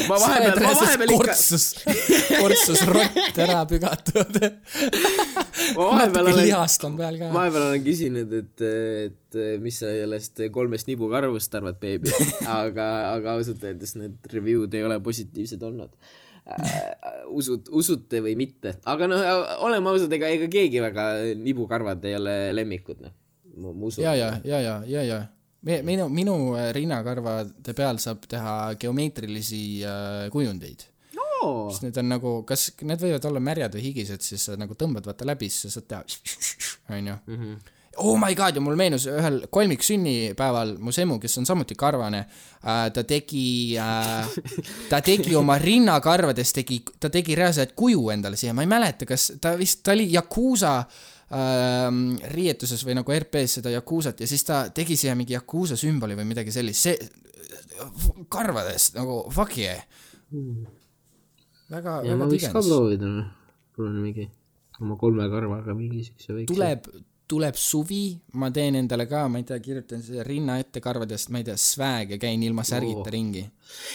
ma vahepeal, ma vahepeal ikka, kortsus, kortsus rott ära pügatud. natuke olen, lihast on peal ka. vahepeal olen küsinud, et, et mis sa sellest kolmest nibukarvust arvad, beebi, aga, aga ausalt öeldes need review'd ei ole positiivsed olnud äh,. usud, usute või mitte, aga noh, oleme ausad, ega, ega keegi väga nibukarvad ei ole lemmikud, noh. ma usun. ja, ja, ja, ja, ja, ja minu, minu äh, rinnakarvade peal saab teha geomeetrilisi äh, kujundeid. oo, siis need on nagu, kas need võivad olla märjad või higised, siis sa nagu tõmbad vaata läbi, siis sa saad teha, onju. Oh my god, ja mul meenus ühel kolmiksünnipäeval mu semu, kes on samuti karvane äh,, ta tegi äh,, ta tegi oma rinnakarvadest tegi, ta tegi reaalselt kuju endale siia, ma ei mäleta, kas ta vist, ta oli Yakuusa ähm, riietuses või nagu RP-s seda Yakuusat ja siis ta tegi siia mingi Yakuusa sümboli või midagi sellist, see karvadest nagu fuck yeah. väga, ja väga ka tigedas. proovida, noh. on mingi oma kolme karvaga mingi siukse väikse. tuleb, tuleb suvi, ma teen endale ka, ma ei tea, kirjutan selle rinna ette karvadest, ma ei tea, swag ja käin ilma särgita oh. ringi.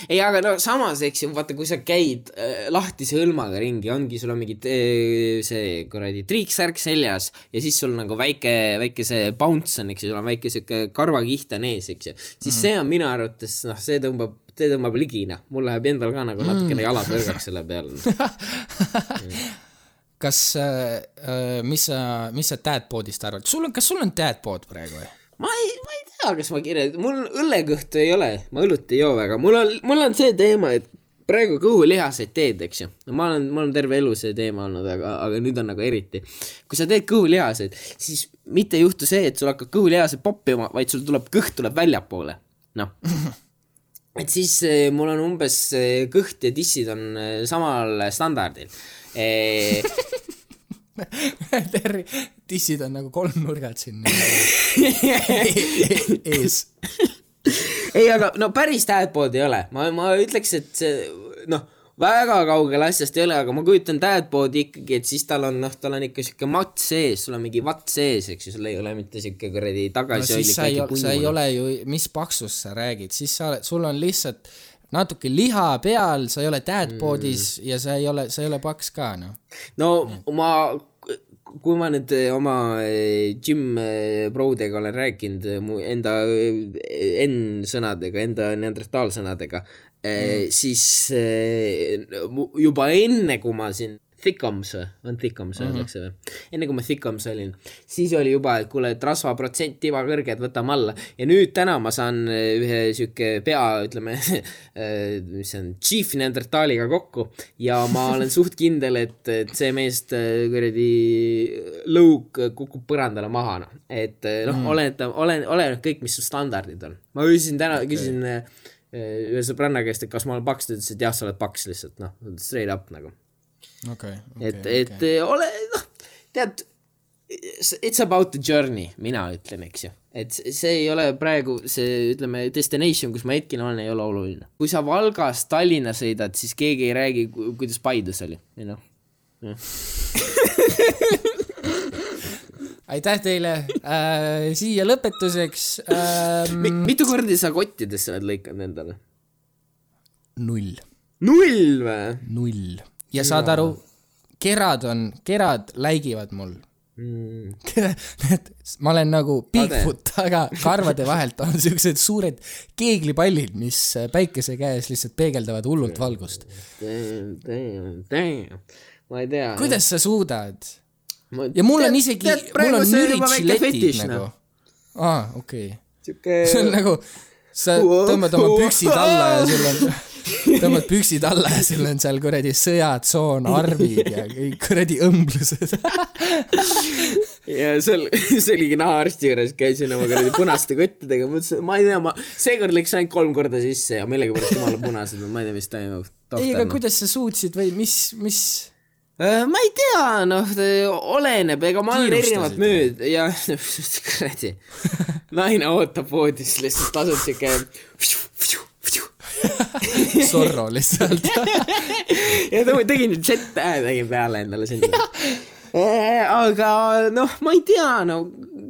ei, aga no samas, eks ju, vaata, kui sa käid äh, lahtise hõlmaga ringi, ongi sul on mingi äh, see kuradi triiksärk seljas ja siis sul nagu väike, väike see bounce on, eks ju, sul on väike sihuke karvakiht on ees, eks ju. siis mm -hmm. see on minu arvates, noh, see tõmbab, see tõmbab ligi, noh. mul läheb endal ka nagu natukene jalad õrgaks selle peale. kas äh,, äh, mis sa, mis sa dadpoodist arvad, sul on, kas sul on dadpood praegu või? ma ei, ma ei tea, kas ma kirjeldan, mul õllekõhtu ei ole, ma õlut ei joo väga, mul on, mul on see teema, et praegu kõhulihaseid teed, eks ju. no ma olen, mul on terve elu see teema olnud, aga, aga nüüd on nagu eriti. kui sa teed kõhulihaseid, siis mitte ei juhtu see, et sul hakkab kõhulihased poppima, vaid sul tuleb, kõht tuleb väljapoole. noh. et siis eh, mul on umbes eh, kõht ja tissid on samal standardil. Terri, tissid on nagu kolmnurgad siin ees. ei, aga no päris dadpod ei ole, ma, ma ütleks, et see noh, väga kaugel asjast ei ole, aga ma kujutan dadpodi ikkagi, et siis tal on noh, tal on ikka siuke mats sees, sul on mingi vats sees, eks ju, sul ei ole mitte siuke kuradi no tagasihoidlik siis sa ei sa ei ole ju, mis paksust sa räägid, siis sa oled, sul on lihtsalt natuke liha peal, sa ei ole dadpoodis mm. ja sa ei ole, sa ei ole paks ka noh. no ma, kui ma nüüd eh, oma eh, gym eh, brodega olen rääkinud mu enda N-sõnadega, enda neandertaalsõnadega mm., siis juba enne, kui ma siin Thickums või, on Thickums öeldakse mm -hmm. või? enne kui ma Thickums olin, siis oli juba, et kuule, et rasvaprotsent tiba kõrge, et võtame alla. ja nüüd täna ma saan eh, ühe sihuke pea, ütleme, mis see on, chief neandertaaliga kokku ja ma olen suht kindel, et, et see meest eh, kuradi lõug kukub põrandale maha, noh. et noh mm., oleneb, olen, oleneb kõik, mis su standardid on. ma küsisin täna okay., küsisin ühe sõbranna käest, et kas ma olen paks, ta ütles, et jah, sa oled paks lihtsalt, noh, straight up nagu okei, et, et okay. ole, noh, tead, it's about the journey, mina ütlen, eks ju. et see ei ole praegu see, ütleme, destination, kus ma hetkel olen, ei ole oluline. kui sa Valgast Tallinna sõidad, siis keegi ei räägi, kuidas Paides oli, you know. aitäh teile äh,, siia lõpetuseks ähm, Mi-, mitu korda sa kottidesse oled lõikanud endale? null, null või? null ja saad aru, kerad on, kerad läigivad mul Mm. Ma olen nagu Bigfoot, aga karvade vahelt on siuksed suured keeglipallid, mis päikese käes lihtsalt peegeldavad hullult valgust. Ma ei tea. kuidas sa suudad? ja mul on isegi, mul on müritšiletid nagu. aa, okei okay.. siuke see on nagu, sa tõmbad oma püksid alla ja sul on, tõmbad püksid alla ja sul on seal kuradi sõjatsoon, arvid ja kõik kuradi õmblused. ja seal, see oligi nahaarsti juures, käisin oma kuradi punaste kottidega, mõtlesin, ma ei tea, ma seekord läks ainult kolm korda sisse ja millegipärast jumala punased, ma ei tea, mis toimub. ei, aga kuidas sa suutsid või mis, mis, ma ei tea, noh, oleneb, ega ma olen erinevat mööda ja kuradi, naine ootab voodis, lihtsalt laseb siuke Zorro lihtsalt. ja ta tegin nüüd Z-hääle tegin peale endale sinna. Aga noh, ma ei tea, no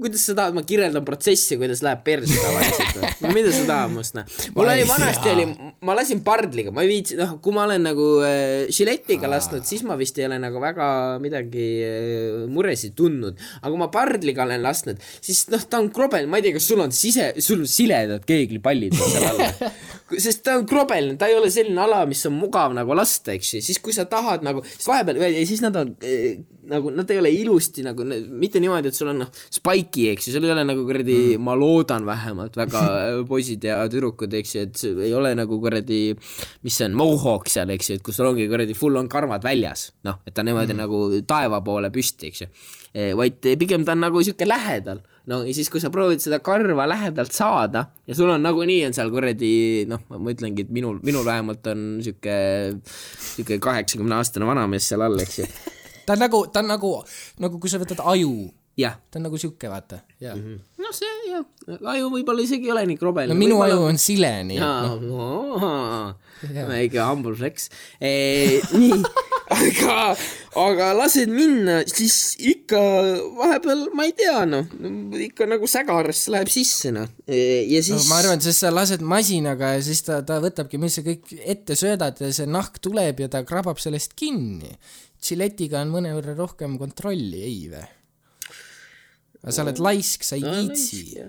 kuidas sa tahad, ma kirjeldan protsessi, kuidas läheb perse tavaliselt või? mida sa tahad must noh? mul oli vanasti oli, ma lasin pardliga, ma ei viitsi, noh, kui ma olen nagu äh, žiletiga lasknud, siis ma vist ei ole nagu väga midagi äh, muresid tundnud. aga kui ma pardliga olen lasknud, siis noh, ta on krobel, ma ei tea, kas sul on sise, sul siledad keeglipallid seal all. sest ta on krobeline, ta ei ole selline ala, mis on mugav nagu lasta, eks ju, siis kui sa tahad nagu, siis vahepeal, ja siis nad on äh, nagu, nad ei ole ilusti nagu, mitte niimoodi, et sul on noh, spike'i, eks ju, sul ei ole nagu kuradi mm., ma loodan vähemalt väga poisid ja tüdrukud, eks ju, et ei ole nagu kuradi, mis see on, mohawk seal, eks ju, et kus sul ongi kuradi full on karvad väljas, noh, et ta niimoodi mm. nagu taeva poole püsti, eks ju. vaid pigem ta on nagu sihuke lähedal, no ja siis, kui sa proovid seda karva lähedalt saada ja sul on nagunii on seal kuradi noh, ma ütlengi, et minul, minul vähemalt on sihuke, sihuke kaheksakümne aastane vanamees seal all, eks ju. ta on nagu, ta on nagu, nagu kui sa võtad aju, ta on nagu siuke, vaata, jaa. noh, see jah, aju võib-olla isegi ei ole nii krobel. no minu aju on sile, nii et noh, no,, väike humble flex e,. nii, aga, aga lased minna, siis ikka vahepeal, ma ei tea, noh, ikka nagu sägarasse läheb sisse, noh. ja no, siis ma arvan, sest sa lased masinaga ja siis ta, ta võtabki, mis sa kõik ette söödad ja see nahk tuleb ja ta krabab sellest kinni. Giletiga on mõnevõrra rohkem kontrolli, ei vä? Aga sa oled laisk, sa ei viitsi.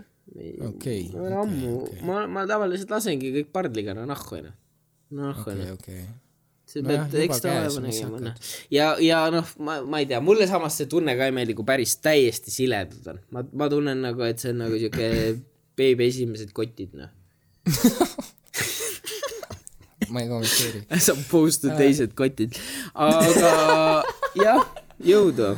okei, ma olen ammu, ma, ma tavaliselt lasengi kõik pardliga, no nahku, noh. nahku, okei, noh. sa pead ekstra vaeva sa nägema, hakkad. noh. ja, ja noh, ma, ma ei tea, mulle samas see tunne ka ei meeldi, kui päris täiesti siledad on. ma, ma tunnen nagu, et see on nagu siuke beebi esimesed kotid, noh. ma ei kommenteeri. as opposed to teised kotid. aga jah, jõudu.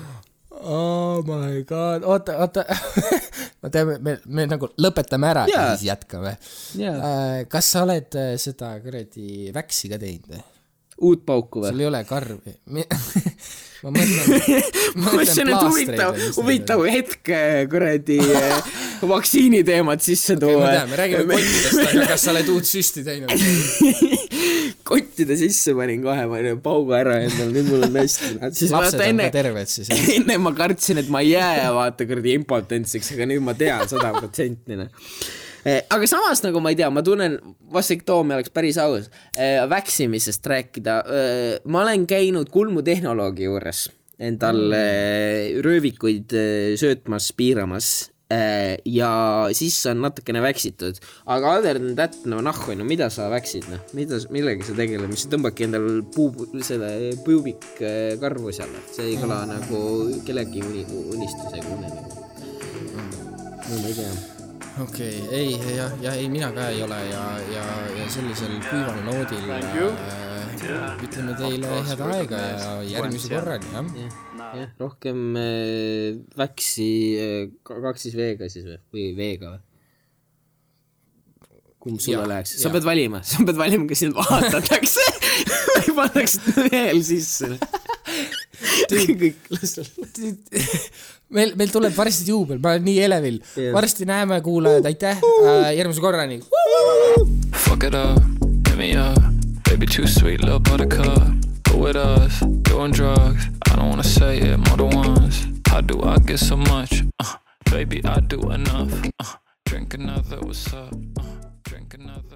Oh my god, oota, oota. ma tean, me, me nagu lõpetame ära ja Jaa. siis jätkame. jaa. kas sa oled äh, seda kuradi väksi ka teinud? Uut pauku või? sul ei ole karvi? ma mõtlen, ma mõtlesin, et huvitav, huvitav hetk äh, kuradi äh, vaktsiiniteemat sisse ma tuua tean, me räägime kottidest, aga kas sa oled uut süsti teinud? kottide sisse panin kohe, panin paugu ära endale, nüüd mul on hästi. lapsed on enne ka, terved siis. enne ma kartsin, et ma ei jää vaata kuradi impotentsiks, aga nüüd ma tean sada protsenti noh. Aga samas nagu ma ei tea, ma tunnen, vasektoomia oleks päris aus, väksimisest rääkida. ma olen käinud kulmutehnoloogi juures endal mm. röövikuid eh, söötmas, piiramas eh, ja siis on natukene väksitud, aga other than that, no nahku, no mida sa väksid, noh, mida, millega sa tegeled, mis sa tõmbadki endal puu, selle puubikkarvu seal, see ei kõla nagu kellegi uni, unistusega unenägu. no ma ei tea. Okei okay,, ei, jah, ja ei, mina ka ei ole ja, ja, ja sellisel kuival noodil äh, ütleme teile head aega ja järgmise korrani, jah. jah, jah, rohkem äh, väksi äh, ka- kaks siis V-ga siis või, või V-ga või? kumb sulle Jaa, läheks, sa jaa. pead valima, sa pead valima, kas sind vahetatakse või pannakse veel sisse. kõik, las olla. meil, meil tuleb varsti juubel, ma olen nii elevil Jah. varsti näeme, kuulajad, aitäh äh,, järgmise korrani. Fuck it up, hit me up. Baby, too sweet, little buttercup. Go with us, doing drugs. I don't wanna say it more than once. How do I get so much? Uh, baby, I do enough. Uh, drink another, what's up? Uh, drink another, what's up?